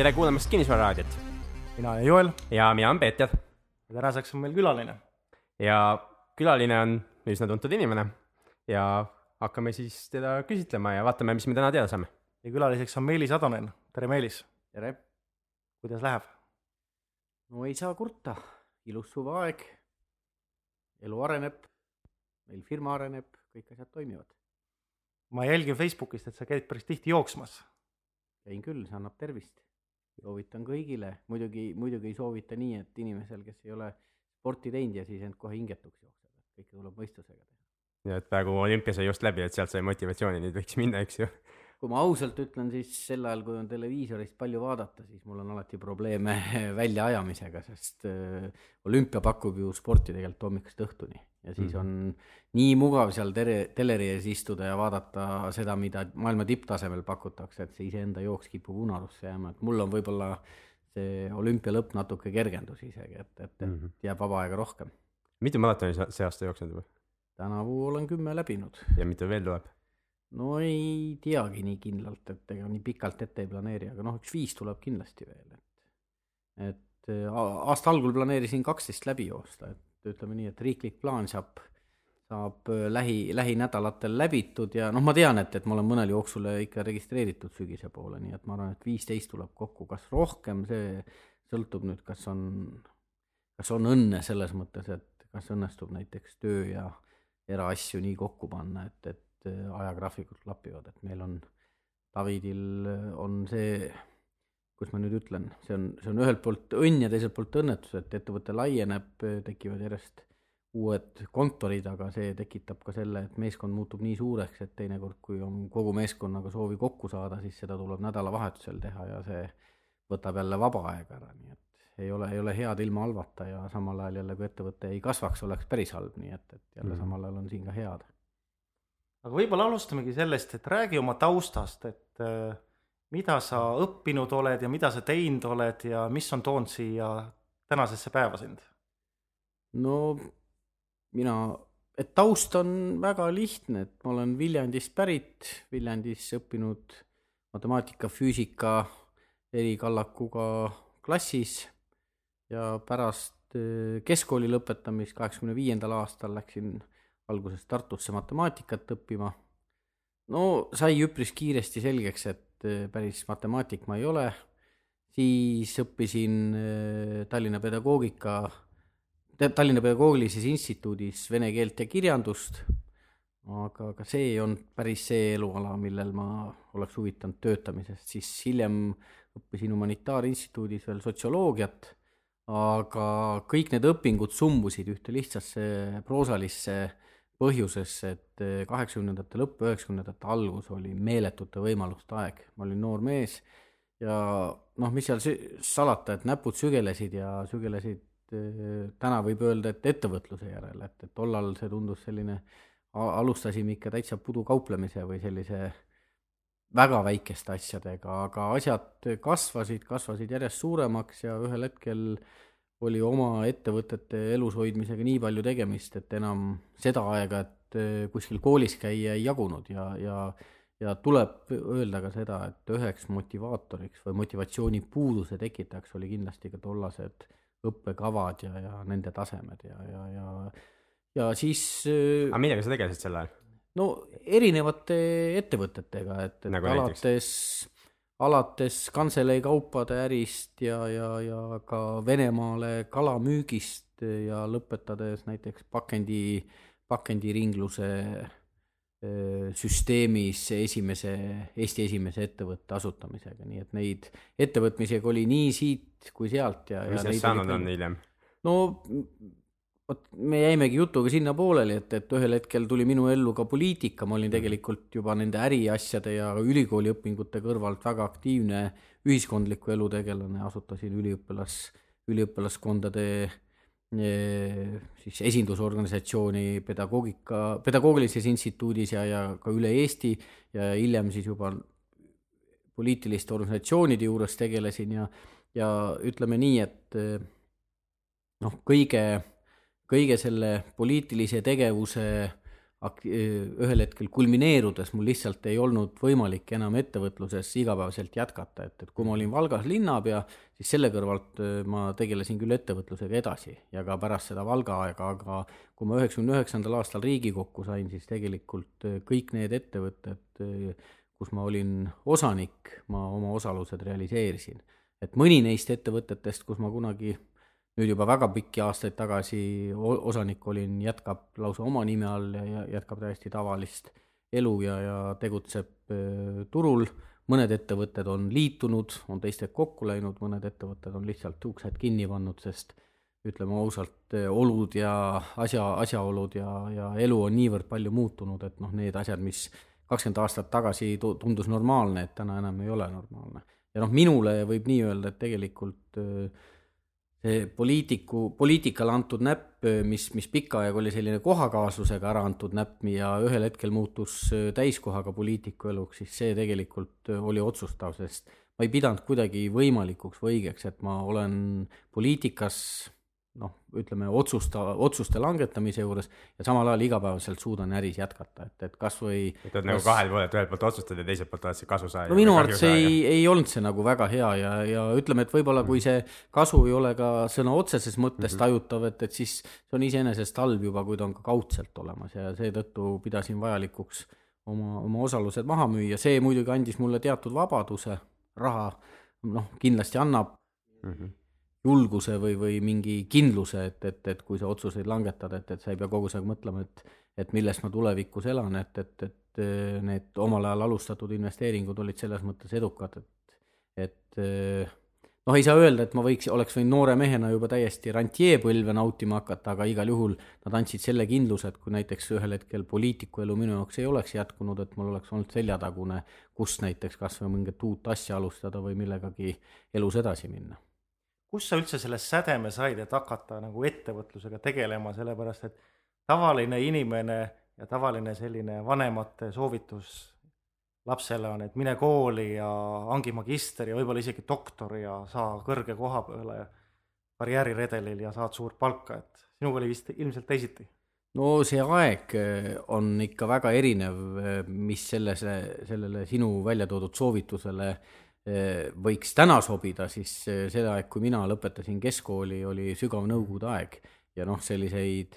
tere kuulamast Kinnisvararaadiot mina olen Joel ja mina olen Peeter ja tänaseks on meil külaline. ja külaline on üsna tuntud inimene ja hakkame siis teda küsitlema ja vaatame, mis me täna teada saame. ja külaliseks on Meelis Atonen, tere Meelis. tere. kuidas läheb? no ei saa kurta, ilus suveaeg, elu areneb, meil firma areneb, kõik asjad toimivad. ma jälgin Facebookist, et sa käid päris tihti jooksmas. käin küll, see annab tervist. Soovitan kõigile, muidugi, muidugi ei soovita nii, et inimesel, kes ei ole sporti teinud ja siis end kohe hingetuks jookseb, et kõike tuleb mõistusega teha. ja et praegu olümpia sai just läbi, et sealt sai motivatsiooni, nüüd võiks minna, eks ju kui ma ausalt ütlen, siis sel ajal, kui on televiisorist palju vaadata, siis mul on alati probleeme väljaajamisega, sest äh, olümpia pakub ju sporti tegelikult hommikust õhtuni ja siis mhm. on nii mugav seal tere, teleri ees istuda ja vaadata seda, mida maailma tipptasemel pakutakse, et see iseenda jooks kipub unarusse jääma, et mul on võib-olla see olümpia lõpp natuke kergendus isegi, et, et, et -hmm. jääb vaba aega rohkem. mitu maratoni sa see aasta jooksnud juba? tänavu olen kümme läbinud. ja mitu veel tuleb? No ei teagi nii kindlalt, et ega nii pikalt ette ei planeeri, aga noh, üks viis tuleb kindlasti veel, et et aasta algul planeerisin kaksteist läbi joosta, et ütleme nii, et riiklik plaan saab, saab lähi, lähinädalatel läbitud ja noh, ma tean, et, et ma olen mõnele jooksule ikka registreeritud sügise poole, nii et ma arvan, et viisteist tuleb kokku, kas rohkem, see sõltub nüüd, kas on, kas on õnne selles mõttes, et kas õnnestub näiteks töö ja eraasju nii kokku panna, et, et et äh, ajagraafikud klapivad, et meil on, Davidil äh, on see, kuidas ma nüüd ütlen, see on, see on ühelt poolt õnn ja teiselt poolt õnnetus, et ettevõte laieneb, tekivad järjest uued kontorid, aga see tekitab ka selle, et meeskond muutub nii suureks, et teinekord, kui on kogu meeskonnaga soovi kokku saada, siis seda tuleb nädalavahetusel teha ja see võtab jälle vaba aega ära, nii et ei ole, ei ole head ilma halvata ja samal ajal jälle, kui ettevõte ei kasvaks, oleks päris halb, nii et, et jälle mm. samal ajal on siin ka head aga võib-olla alustamegi sellest, et räägi oma taustast, et äh, mida sa õppinud oled ja mida sa teinud oled ja mis on toonud siia tänasesse päeva sind? no mina, et taust on väga lihtne, et ma olen Viljandist pärit, Viljandis õppinud matemaatika, füüsika erikallakuga klassis ja pärast äh, keskkooli lõpetamist kaheksakümne viiendal aastal läksin alguses Tartusse matemaatikat õppima. no sai üpris kiiresti selgeks, et äh, päris matemaatik ma ei ole. siis õppisin äh, Tallinna pedagoogika, Tallinna Pedagoogilises Instituudis vene keelt ja kirjandust. aga ka see ei olnud päris see eluala, millel ma oleks huvitanud töötamisest, siis hiljem õppisin Humanitaarinstituudis veel sotsioloogiat aga kõik need õpingud sumbusid ühte lihtsasse proosalisse põhjusesse, et eh, kaheksakümnendate lõpp, üheksakümnendate algus oli meeletute võimaluste aeg, ma olin noor mees ja noh, mis seal salata, et näpud sügelesid ja sügelesid eh, täna võib öelda, et ettevõtluse järele, et, et tollal see tundus selline, alustasime ikka täitsa pudukauplemise või sellise väga väikeste asjadega, aga asjad kasvasid, kasvasid järjest suuremaks ja ühel hetkel äh, oli oma ettevõtete elus hoidmisega nii palju tegemist, et enam seda aega, et eh, kuskil koolis käia ei jagunud ja, ja ja tuleb öelda ka seda, et üheks motivaatoriks või motivatsiooni puuduse tekitajaks oli kindlasti ka tollased õppekavad ja, ja nende tasemed ja, ja, ja ja siis eh, aga millega sa tegelesid sel ajal? no erinevate ettevõtetega, et, et nagu alates näiteks? Alates kantselei kaupade ärist ja, ja, ja ka Venemaale kalamüügist ja lõpetades näiteks pakendi, pakendiringluse süsteemis esimese, Eesti esimese ettevõtte asutamisega, nii et neid ettevõtmisega oli nii siit kui sealt ja. mis neist saanud on hiljem? no vot me jäimegi jutuga sinna pooleli, et, et ühel hetkel tuli minu ellu ka poliitika, ma olin tegelikult juba nende äriasjade ja ülikooliõpingute kõrvalt väga aktiivne ühiskondliku elu tegelane, asutasin üliõpilas, üliõpilaskondade eh, siis esindusorganisatsiooni pedagoogika, pedagoogilises instituudis ja, ja ka üle Eesti. Ja hiljem siis juba poliitiliste organisatsioonide juures tegelesin ja, ja ütleme nii, et noh, kõige kõige selle poliitilise tegevuse ak-, ühel hetkel kulmineerudes mul lihtsalt ei olnud võimalik enam ettevõtluses igapäevaselt jätkata, et, et kui ma olin Valgas linnapea, siis selle kõrvalt ma tegelesin küll ettevõtlusega edasi ja ka pärast seda Valga aega, aga kui ma üheksakümne üheksandal aastal Riigikokku sain, siis tegelikult kõik need ettevõtted, kus ma olin osanik, ma oma osalused realiseerisin. et mõni neist ettevõtetest, kus ma kunagi nüüd juba väga pikki aastaid tagasi osanik olin, jätkab lausa oma nime all ja jätkab täiesti tavalist elu ja, ja tegutseb turul. mõned ettevõtted on liitunud, on teistega kokku läinud, mõned ettevõtted on lihtsalt uksed kinni pannud, sest ütleme ausalt, olud ja asja, asjaolud ja, ja elu on niivõrd palju muutunud, et noh, need asjad, mis kakskümmend aastat tagasi tundus normaalne, et täna enam ei ole normaalne. ja noh, minule võib nii öelda, et tegelikult äh, see poliitiku, poliitikale antud näpp, mis, mis pikka aega oli selline kohakaaslusega ära antud näpp ja ühel hetkel muutus täiskohaga poliitiku eluks, siis see tegelikult oli otsustav, sest ma ei pidanud kuidagi võimalikuks või õigeks, et ma olen poliitikas noh, ütleme otsusta, otsuste langetamise juures ja samal ajal igapäevaselt suudan äris jätkata, et, et kasvõi. et oled nagu kahel poolel, et ühelt poolt otsustad ja teiselt poolt oled see kasusaaja. no minu arvates ei, ei olnud see nagu väga hea ja, ja ütleme, et võib-olla kui see kasu ei ole ka sõna otseses mõttes -hmm. tajutav, et, et siis see on iseenesest halb juba, kui ta on ka kaudselt olemas ja seetõttu pidasin vajalikuks oma, oma osalused maha müüa, see muidugi andis mulle teatud vabaduse, raha noh, kindlasti annab mm. -hmm julguse või, või mingi kindluse, et, et, et kui sa otsuseid langetad, et, et sa ei pea kogu aeg mõtlema, et, et millest ma tulevikus elan, et, et, et need omal ajal alustatud investeeringud olid selles mõttes edukad, et, et noh, ei saa öelda, et ma võiks, oleks võinud noore mehena juba täiesti rantjeepõlve nautima hakata, aga igal juhul nad andsid selle kindluse, et kui näiteks ühel hetkel poliitiku elu minu jaoks ei oleks jätkunud, et mul oleks olnud seljatagune, kus näiteks kas või mingit uut asja alustada või millegagi elus edasi minna kust sa üldse selle sädeme said, et hakata nagu ettevõtlusega tegelema, sellepärast et tavaline inimene ja tavaline selline vanemate soovitus lapsele on, et mine kooli ja hangi magister ja võib-olla isegi doktor ja saa kõrge koha peale karjääriredelil ja saad suurt palka, et sinuga oli vist ilmselt teisiti? no see aeg eh, on ikka väga erinev, eh, mis selles, sellele sinu välja toodud soovitusele äh, võiks täna sobida, siis see aeg, kui mina lõpetasin keskkooli, oli sügav nõukogude aeg. Ja noh, selliseid,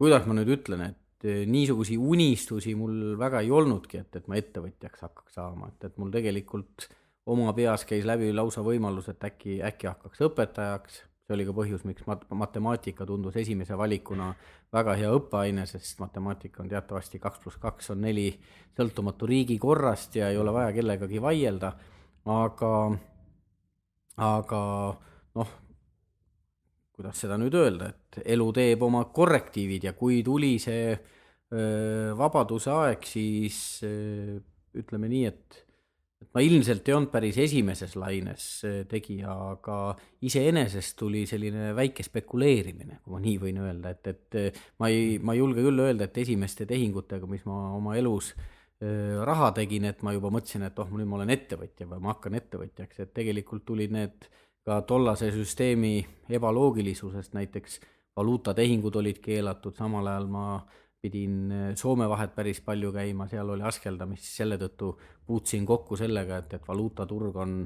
kuidas ma nüüd ütlen, et niisuguseid unistusi mul väga ei olnudki, et, et ma ettevõtjaks hakkaks saama, et, et mul tegelikult oma peas käis läbi lausa võimalus, et äkki, äkki hakkaks õpetajaks see oli ka põhjus, miks mat-, matemaatika tundus esimese valikuna väga hea õppeaine, sest matemaatika on teatavasti kaks pluss kaks on neli sõltumatu riigikorrast ja ei ole vaja kellegagi vaielda, aga, aga noh, kuidas seda nüüd öelda, et elu teeb oma korrektiivid ja kui tuli see öö, vabaduse aeg, siis öö, ütleme nii, et ma ilmselt ei olnud päris esimeses laines äh, tegija, aga iseenesest tuli selline väike spekuleerimine, kui ma nii võin öelda, et, et äh, ma ei, ma ei julge küll öelda, et esimeste tehingutega, mis ma oma elus äh, raha tegin, et ma juba mõtlesin, et oh, nüüd ma olen ettevõtja või ma hakkan ettevõtjaks, et tegelikult tulid need ka tollase süsteemi ebaloogilisusest, näiteks valuutatehingud olid keelatud, samal ajal ma pidin eh, Soome vahet päris palju käima, seal oli askeldamist, selle tõttu puutusin kokku sellega, et, et valuutaturg on,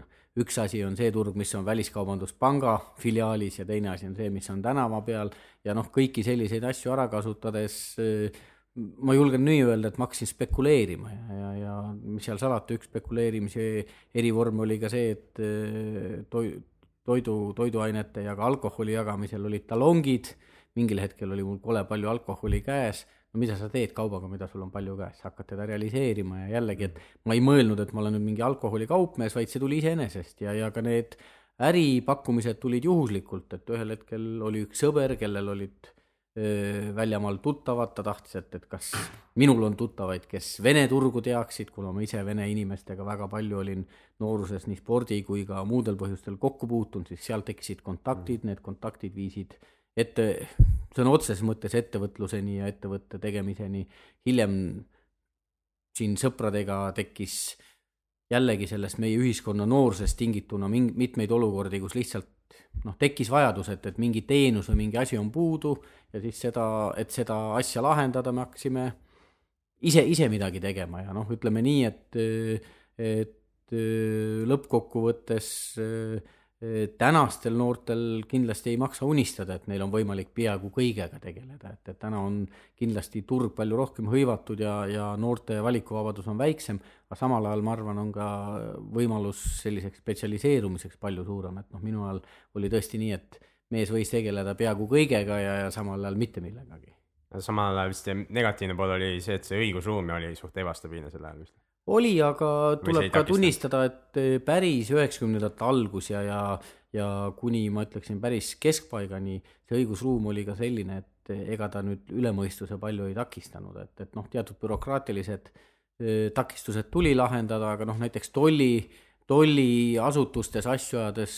üks asi on see turg, mis on Väliskaubanduspanga filiaalis ja teine asi on see, mis on tänava peal. Ja noh, kõiki selliseid asju ära kasutades eh, ma julgen nii öelda, et ma hakkasin spekuleerima ja, ja, ja mis seal salata, üks spekuleerimise erivorm oli ka see, et eh, toi-, toidu, toiduainete ja ka alkoholi jagamisel olid talongid, mingil hetkel oli mul kole palju alkoholi käes no mida sa teed kaubaga, mida sul on palju käes, hakkad teda realiseerima ja jällegi, et ma ei mõelnud, et ma olen nüüd mingi alkoholikaupmees, vaid see tuli iseenesest ja, ja ka need äripakkumised tulid juhuslikult, et ühel hetkel oli üks sõber, kellel olid öö, väljamaal tuttavad, ta tahtis, et, et kas minul on tuttavaid, kes Vene turgu teaksid, kuna ma ise Vene inimestega väga palju olin nooruses nii spordi kui ka muudel põhjustel kokku puutunud, siis seal tekkisid kontaktid, need kontaktid viisid ette, sõna otseses mõttes ettevõtluseni ja ettevõtte tegemiseni. hiljem siin sõpradega tekkis jällegi sellest meie ühiskonna noorusest tingituna ming-, mitmeid olukordi, kus lihtsalt noh, tekkis vajadus, et, et mingi teenus või mingi asi on puudu ja siis seda, et seda asja lahendada, me hakkasime ise, ise midagi tegema ja noh, ütleme nii, et, et lõppkokkuvõttes tänastel noortel kindlasti ei maksa unistada, et neil on võimalik peaaegu kõigega tegeleda, et, et täna on kindlasti turg palju rohkem hõivatud ja, ja noorte valikuvabadus on väiksem, aga samal ajal ma arvan, on ka võimalus selliseks spetsialiseerumiseks palju suurem, et noh, minu ajal oli tõesti nii, et mees võis tegeleda peaaegu kõigega ja, ja samal ajal mitte millegagi. samal ajal vist negatiivne pool oli see, et see õigusruum oli suht ebastabiilne sel ajal vist oli, aga tuleb ka tunnistada, et eh, päris üheksakümnendate algus ja, ja, ja kuni ma ütleksin päris keskpaigani see õigusruum oli ka selline, et eh, ega ta nüüd üle mõistuse palju ei takistanud, et, et noh, teatud bürokraatilised eh, takistused tuli lahendada, aga noh, näiteks tolli, tolliasutustes asju ajades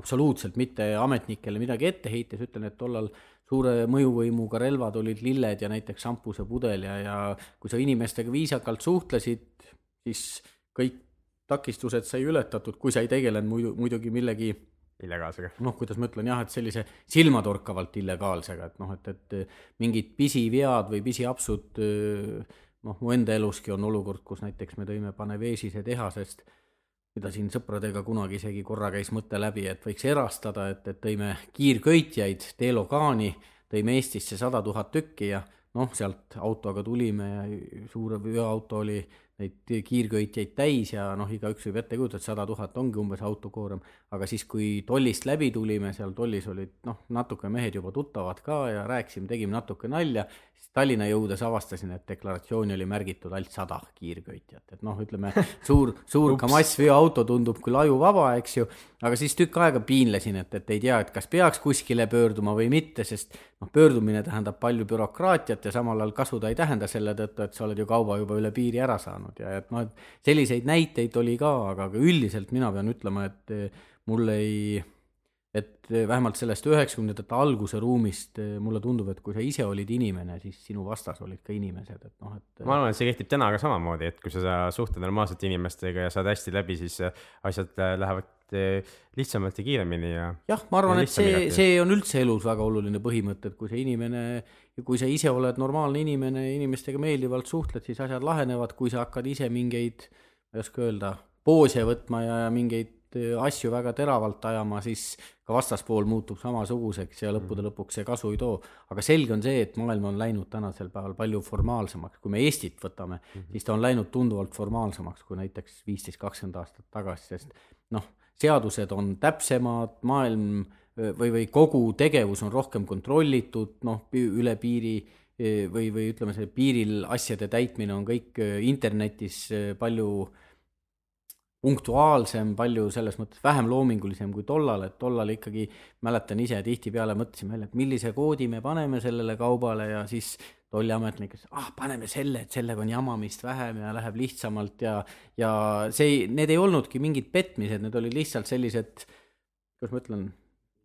absoluutselt mitte ametnikele midagi ette heites, ütlen, et tollal suure mõjuvõimuga relvad olid lilled ja näiteks šampusepudel ja, ja kui sa inimestega viisakalt suhtlesid, siis kõik takistused sai ületatud, kui sa ei tegelenud muidu, muidugi millegi illegaalsega. noh, kuidas ma ütlen jah, et sellise silmatorkavalt illegaalsega, et noh, et, et mingid pisivead või pisiapsud noh, mu enda eluski on olukord, kus näiteks me tõime Panevežise tehasest mida siin sõpradega kunagi isegi korra käis mõte läbi, et võiks erastada, et, et tõime kiirköitjaid Delogaani, tõime Eestisse sada tuhat tükki ja noh, sealt autoga tulime ja suur veoauto oli neid kiirköitjaid täis ja noh, igaüks võib ette kujutada, et sada tuhat ongi umbes autokoorem, aga siis, kui tollist läbi tulime, seal tollis olid noh, natuke mehed juba tuttavad ka ja rääkisime, tegime natuke nalja, siis Tallinna jõudes avastasin, et deklaratsiooni oli märgitud ainult sada kiirköitjat, et noh, ütleme suur, suur kamassveoauto tundub küll ajuvaba, eks ju, aga siis tükk aega piinlesin, et, et ei tea, et kas peaks kuskile pöörduma või mitte, sest noh, pöördumine tähendab palju bürokraatiat ja samal ajal kasu ta ei tähenda selle tõttu, et sa oled ju kauba juba üle piiri ära saanud ja et noh, et selliseid näiteid oli ka, aga üldiselt mina pean ütlema, et mul ei et vähemalt sellest üheksakümnendate alguse ruumist mulle tundub, et kui sa ise olid inimene, siis sinu vastas olid ka inimesed, et noh, et. ma arvan, et see kehtib täna ka samamoodi, et kui sa suhtled normaalselt inimestega ja saad hästi läbi, siis asjad lähevad lihtsamalt ja kiiremini ja. jah, ma arvan, et see, see on üldse elus väga oluline põhimõte, et kui sa inimene, kui sa ise oled normaalne inimene, inimestega meeldivalt suhtled, siis asjad lahenevad, kui sa hakkad ise mingeid, ma ei oska öelda, poose võtma ja mingeid asju väga teravalt ajama, siis ka vastaspool muutub samasuguseks ja lõppude mm. lõpuks see kasu ei too. aga selge on see, et maailm on läinud tänasel päeval palju formaalsemaks, kui me Eestit võtame mm, -hmm. siis ta on läinud tunduvalt formaalsemaks kui näiteks viisteist, kakskümmend aastat tagasi, sest noh, seadused on täpsemad, maailm või, või kogu tegevus on rohkem kontrollitud, noh, üle piiri või, või ütleme, see piiril asjade täitmine on kõik internetis palju äh, punktuaalsem, palju selles mõttes vähem loomingulisem kui tollal, et tollal ikkagi mäletan ise tihtipeale mõtlesime välja, et millise koodi me paneme sellele kaubale ja siis tolliametnik ütles, ah, paneme selle, et sellega on jamamist vähem ja läheb lihtsamalt ja, ja see, need ei olnudki mingid petmised, need olid lihtsalt sellised, kuidas ma ütlen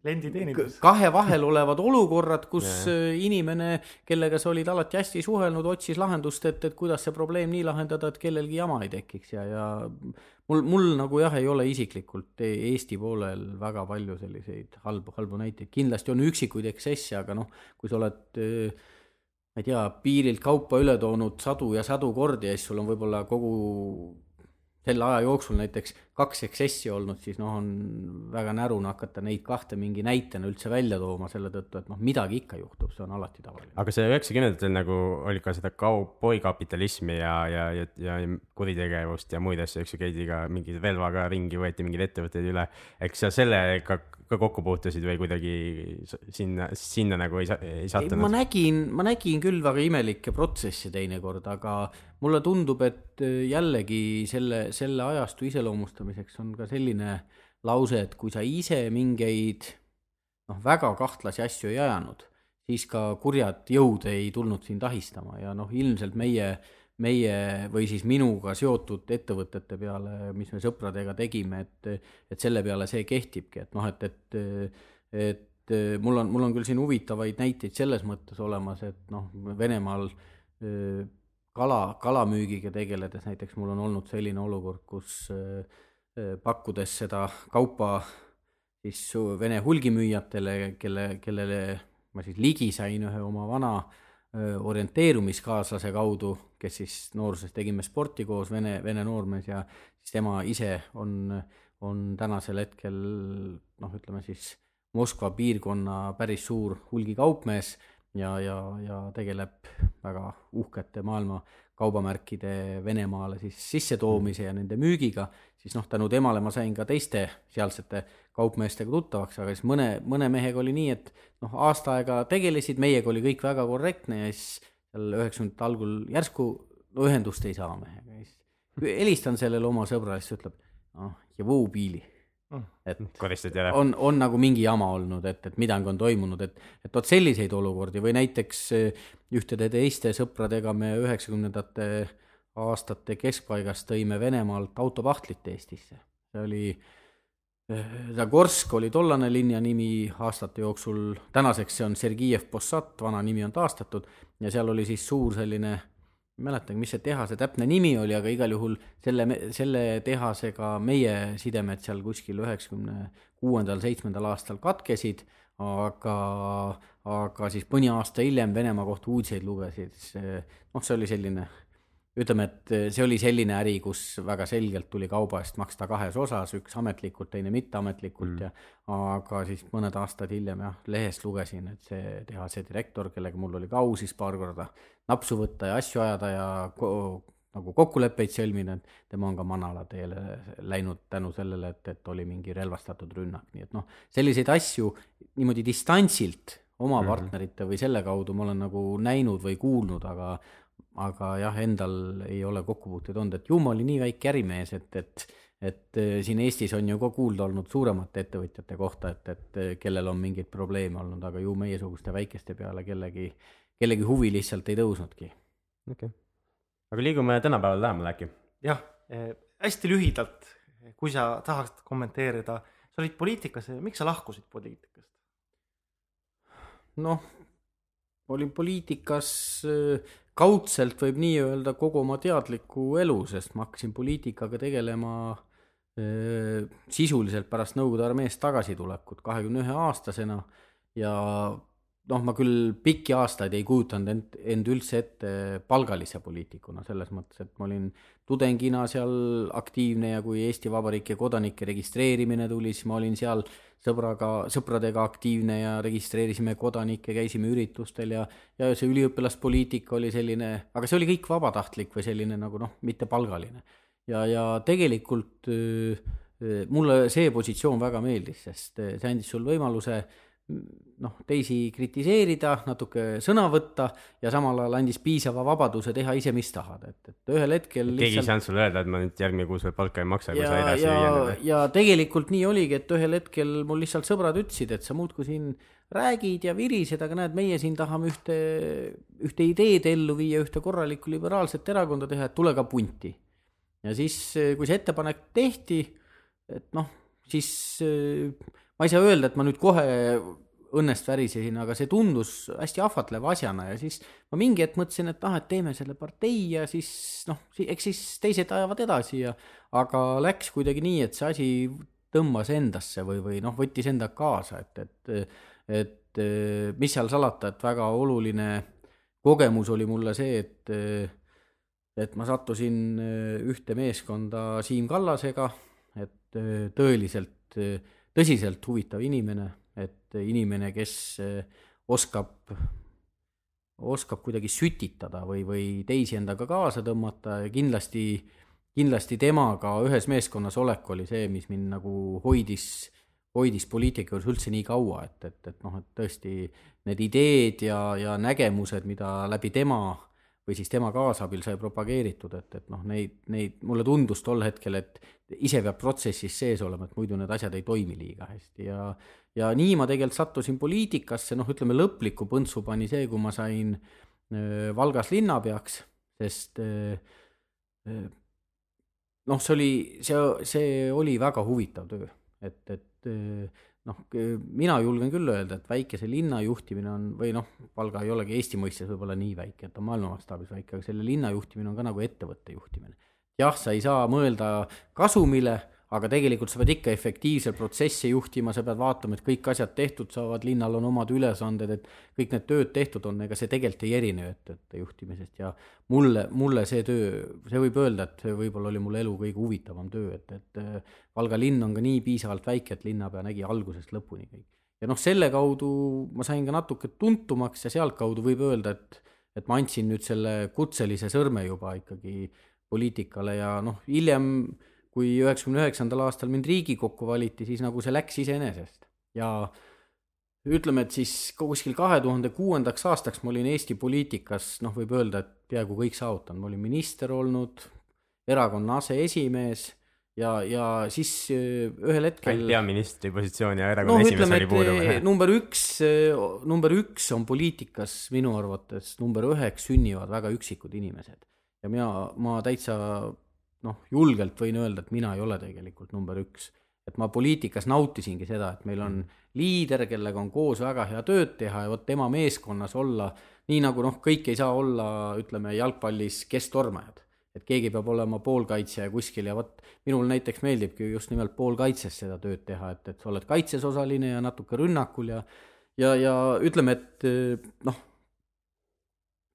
klienditeenindus. kahe vahel olevad olukorrad, kus yeah. inimene, kellega sa olid alati hästi suhelnud, otsis lahendust, et, et kuidas see probleem nii lahendada, et kellelgi jama ei tekiks ja, ja mul, mul nagu jah, ei ole isiklikult Eesti poolel väga palju selliseid halbu, halbu näiteid, kindlasti on üksikuid eksesse, aga noh, kui sa oled ma ei tea, piirilt kaupa üle toonud sadu ja sadu kordi ja siis sul on võib-olla kogu selle aja jooksul näiteks kaks eksessi olnud, siis noh, on väga närune hakata neid kahte mingi näitena üldse välja tooma selle tõttu, et noh, midagi ikka juhtub, see on alati tavaline. aga see üheksakümnendatel nagu oli ka seda kauboikapitalismi ja, ja, ja, ja kuritegevust ja muid asju, eks ju, käidi ka mingi relvaga ringi, võeti mingeid ettevõtteid üle, eks sa sellega ka kokku puutusid või kuidagi sinna, sinna nagu ei, ei sattunud? ma nägin, ma nägin küll väga imelikke protsesse teinekord, aga mulle tundub, et äh, jällegi selle, selle ajastu iseloomustamiseks on ka selline lause, et kui sa ise mingeid noh, väga kahtlasi asju ei ajanud, siis ka kurjad jõud ei tulnud sind ahistama ja noh, ilmselt meie äh, meie või siis minuga seotud ettevõtete peale, mis me sõpradega tegime, et, et selle peale see kehtibki, et noh, et, et, et mul on, mul on küll siin huvitavaid näiteid selles mõttes olemas, et noh, Venemaal kala, kalamüügiga tegeledes näiteks mul on olnud selline olukord, kus pakkudes seda kaupa siis Vene hulgimüüjatele, kelle, kellele ma siis ligi sain ühe oma vana orienteerumiskaaslase kaudu, kes siis nooruses tegime sporti koos, vene, vene noormees ja siis tema ise on, on tänasel hetkel noh, ütleme siis Moskva piirkonna päris suur hulgikaupmees ja, ja, ja tegeleb väga uhkete maailma kaubamärkide Venemaale siis sissetoomise ja nende müügiga, siis noh, tänu temale ma sain ka teiste sealsete kaupmeestega tuttavaks, aga siis mõne, mõne mehega oli nii, et noh, aasta aega tegelesid, meiega oli kõik väga korrektne ja siis seal üheksakümnendate algul järsku no ühendust ei saa mehega, siis helistan sellele oma sõbrale, siis ta ütleb, noh, ja vuu piili Mm. et on, on nagu mingi jama olnud, et, et midagi on toimunud, et, et vot selliseid olukordi või näiteks eh, ühtede teiste sõpradega me üheksakümnendate aastate keskpaigast tõime Venemaalt autopahtlit Eestisse. see oli, eh, Zagorsk oli tollane linna nimi aastate jooksul, tänaseks see on Sergijev Possat, vana nimi on taastatud. Ja seal oli siis suur selline ei mäletagi, mis see tehase täpne nimi oli, aga igal juhul selle, selle tehasega meie sidemed seal kuskil üheksakümne kuuendal, seitsmendal aastal katkesid, aga, aga siis mõni aasta hiljem Venemaa kohta uudiseid lugesid, noh, see oli selline ütleme, et see oli selline äri, kus väga selgelt tuli kauba eest maksta kahes osas, üks ametlikult, teine mitteametlikult mm. ja aga siis mõned aastad hiljem jah, lehest lugesin, et see tehase direktor, kellega mul oli ka au siis paar korda napsu võtta ja asju ajada ja ko nagu kokkuleppeid sõlmida, et tema on ka manala teele läinud tänu sellele, et, et oli mingi relvastatud rünnak, nii et noh, selliseid asju niimoodi distantsilt oma mm -hmm. partnerite või selle kaudu ma olen nagu näinud või kuulnud, aga aga jah, endal ei ole kokkupuuteid olnud, et ju ma olin nii väike ärimees, et, et et eh, siin Eestis on ju ka kuulda olnud suuremate ettevõtjate kohta, et, et eh, kellel on mingeid probleeme olnud, aga ju meiesuguste väikeste peale kellegi, kellegi huvi lihtsalt ei tõusnudki. okei okay., aga liigume tänapäeval lähemale äkki? jah eh,, hästi lühidalt, kui sa tahaksid kommenteerida, sa olid poliitikas, miks sa lahkusid poliitikast? noh, olin poliitikas kaudselt võib nii öelda kogu oma teadliku elu, sest ma hakkasin poliitikaga tegelema sisuliselt pärast Nõukogude armeest tagasitulekut kahekümne ühe aastasena ja noh, ma küll pikki aastaid ei kujutanud end, end üldse ette palgalise poliitikuna, selles mõttes, et ma olin tudengina seal aktiivne ja kui Eesti Vabariigi kodanike registreerimine tuli, siis ma olin seal sõbraga, sõpradega aktiivne ja registreerisime kodanikke, käisime üritustel ja, ja see üliõpilaspoliitika oli selline, aga see oli kõik vabatahtlik või selline nagu noh, mittepalgaline. ja, ja tegelikult mulle see positsioon väga meeldis, sest see andis sul võimaluse noh, teisi kritiseerida, natuke sõna võtta ja samal ajal andis piisava vabaduse teha ise, mis tahad, et, et ühel hetkel keegi lihtsalt... ei saanud sulle öelda, et ma nüüd järgmine kuus veel palka ei maksa, kui sa edasi ei jää. ja tegelikult nii oligi, et ühel hetkel mul lihtsalt sõbrad ütlesid, et sa muudkui siin räägid ja virised, aga näed, meie siin tahame ühte, ühte ideed ellu viia, ühte korralikku liberaalset erakonda teha, et tule ka punti. ja siis, kui see ettepanek tehti, et noh, siis ma ei saa öelda, et ma nüüd kohe õnnest värisesin, aga see tundus hästi ahvatleva asjana ja siis ma mingi hetk mõtlesin, et ah, et teeme selle partei ja siis noh, eks siis teised ajavad edasi ja aga läks kuidagi nii, et see asi tõmbas endasse või, või noh, võttis endaga kaasa, et, et, et mis seal salata, et väga oluline kogemus oli mulle see, et et ma sattusin ühte meeskonda Siim Kallasega, et tõeliselt tõsiselt huvitav inimene, et inimene, kes eh, oskab, oskab kuidagi sütitada või, või teisi endaga kaasa tõmmata ja kindlasti, kindlasti temaga ühes meeskonnas olek oli see, mis mind nagu hoidis, hoidis poliitika juures üldse nii kaua, et, et, et noh, et tõesti need ideed ja, ja nägemused, mida läbi tema või siis tema kaasabil sai propageeritud, et, et noh, neid, neid, mulle tundus tol hetkel, et ise peab protsessis sees olema, et muidu need asjad ei toimi liiga hästi. Ja ja nii ma tegelikult sattusin poliitikasse, noh, ütleme lõpliku põntsu pani see, kui ma sain äh, Valgas linnapeaks, sest äh, äh, noh, see oli, see, see oli väga huvitav töö, et, et noh, mina julgen küll öelda, et väikese linna juhtimine on, või noh, Valga ei olegi Eesti mõistes võib-olla nii väike, et ta on maailma mastaabis väike, aga selle linna juhtimine on ka nagu ettevõtte juhtimine. jah, sa ei saa mõelda kasumile, aga tegelikult sa pead ikka efektiivselt protsesse juhtima, sa pead vaatama, et kõik asjad tehtud saavad, linnal on omad ülesanded, et kõik need tööd tehtud on, ega see tegelikult ei erine ettevõtte juhtimisest ja mulle, mulle see töö, see võib öelda, et see võib-olla oli mul elu kõige huvitavam töö, et, et äh, Valga linn on ka nii piisavalt väike, et linnapea nägi algusest lõpuni kõik. ja noh, selle kaudu ma sain ka natuke tuntumaks ja sealtkaudu võib öelda, et, et ma andsin nüüd selle kutselise sõrme juba ikkagi poliitikale ja noh, hiljem kui üheksakümne üheksandal aastal mind Riigikokku valiti, siis nagu see läks iseenesest ja ütleme, et siis kuskil kahe tuhande kuuendaks aastaks ma olin Eesti poliitikas, noh, võib öelda, et peaaegu kõik saavutanud, ma olin minister olnud, erakonna aseesimees ja, ja siis äh, ühel hetkel. peaministri positsioon ja erakonna no, esimees oli puudu. number üks, äh, number üks on poliitikas minu arvates, number üheks sünnivad väga üksikud inimesed ja mina, ma täitsa noh, julgelt võin öelda, et mina ei ole tegelikult number üks. et ma poliitikas nautisingi seda, et meil on liider, kellega on koos väga hea tööd teha ja vot tema meeskonnas olla, nii nagu noh, kõik ei saa olla, ütleme jalgpallis kesktormajad. et keegi peab olema poolkaitsja kuskil ja vot minul näiteks meeldibki just nimelt poolkaitses seda tööd teha, et, et sa oled kaitses osaline ja natuke rünnakul ja ja, ja ütleme, et noh,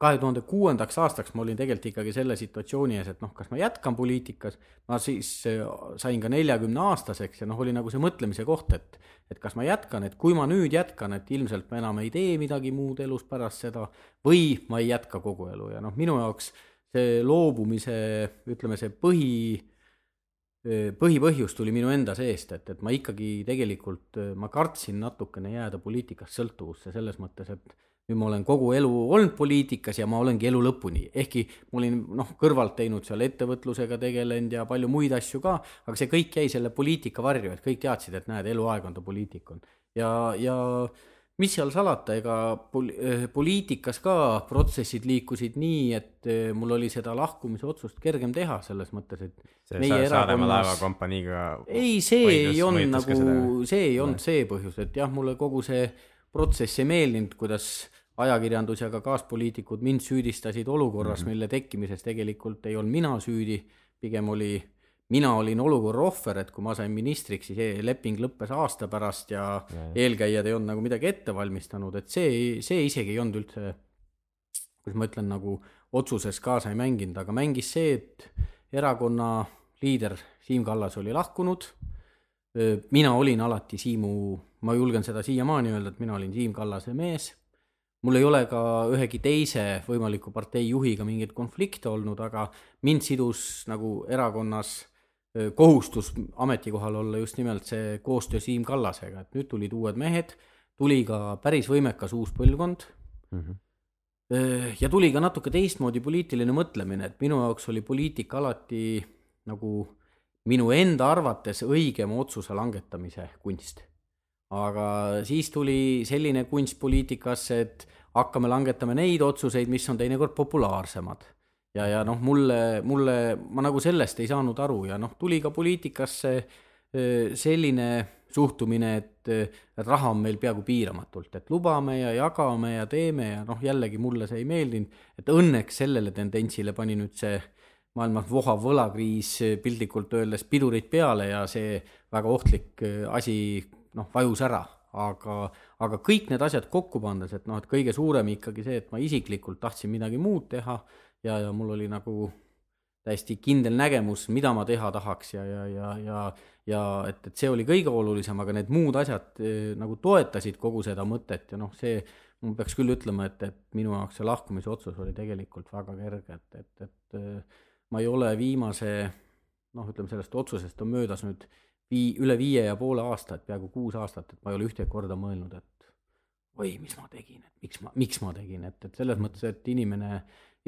kahe tuhande kuuendaks aastaks ma olin tegelikult ikkagi selle situatsiooni ees, et noh, kas ma jätkan poliitikas, ma siis äh, sain ka neljakümne aastaseks ja noh, oli nagu see mõtlemise koht, et et kas ma jätkan, et kui ma nüüd jätkan, et ilmselt ma enam ei tee midagi muud elus pärast seda või ma ei jätka kogu elu. Ja noh, minu jaoks see loobumise, ütleme, see põhi, äh, põhipõhjus tuli minu enda seest, et, et ma ikkagi tegelikult, äh, ma kartsin natukene jääda poliitikast sõltuvusse selles mõttes, et nüüd ma olen kogu elu olnud poliitikas ja ma olengi elu lõpuni, ehkki ma olin noh, kõrvalt teinud seal ettevõtlusega tegelenud ja palju muid asju ka, aga see kõik jäi selle poliitika varju, et kõik teadsid, et näed, eluaeg on ta poliitik on. ja, ja mis seal salata, ega pol-, eh, poliitikas ka protsessid liikusid nii, et eh, mul oli seda lahkumise otsust kergem teha, selles mõttes, et see meie erakonnas laevakompaniiga ei, see ei olnud nagu, see ei olnud see põhjus, et jah, mulle kogu see protsess ei meeldinud, kuidas ajakirjandus ja ka kaaspoliitikud mind süüdistasid olukorras mm, -hmm. mille tekkimises tegelikult ei olnud mina süüdi, pigem oli, mina olin olukorra ohver, et kui ma sain ministriks, siis e-, leping lõppes aasta pärast ja, ja eelkäijad ei olnud nagu midagi ette valmistanud, et see, see isegi ei olnud üldse, kuidas ma ütlen, nagu otsuses kaasa ei mänginud, aga mängis see, et erakonna liider Siim Kallas oli lahkunud, mina olin alati Siimu ma julgen seda siiamaani öelda, et mina olin Siim Kallase mees. mul ei ole ka ühegi teise võimaliku partei juhiga mingeid konflikte olnud, aga mind sidus nagu erakonnas kohustus ametikohal olla just nimelt see koostöö Siim Kallasega, et nüüd tulid uued mehed, tuli ka päris võimekas uus põlvkond mm. -hmm ja tuli ka natuke teistmoodi poliitiline mõtlemine, et minu jaoks oli poliitika alati nagu minu enda arvates õigema otsuse langetamise kunst aga siis tuli selline kunst poliitikasse, et hakkame langetama neid otsuseid, mis on teinekord populaarsemad. ja, ja noh, mulle, mulle, ma nagu sellest ei saanud aru ja noh, tuli ka poliitikasse selline suhtumine, et, et raha on meil peaaegu piiramatult, et lubame ja jagame ja teeme ja noh, jällegi mulle see ei meeldinud, et õnneks sellele tendentsile pani nüüd see maailmas vohav võlakriis piltlikult öeldes pidurid peale ja see väga ohtlik asi noh, vajus ära, aga, aga kõik need asjad kokku pannes, et noh, et kõige suurem ikkagi see, et ma isiklikult tahtsin midagi muud teha ja, ja mul oli nagu täiesti kindel nägemus, mida ma teha tahaks ja, ja, ja, ja, ja et, et see oli kõige olulisem, aga need muud asjad eh, nagu toetasid kogu seda mõtet ja noh, see, ma peaks küll ütlema, et, et minu jaoks see lahkumise otsus oli tegelikult väga kerge, et, et, et eh, ma ei ole viimase noh, ütleme sellest otsusest on möödas nüüd vii-, üle viie ja poole aasta, et peaaegu kuus aastat, et ma ei ole ühtegi korda mõelnud, et oi, mis ma tegin, et miks ma, miks ma tegin, et, et selles mõttes, et inimene,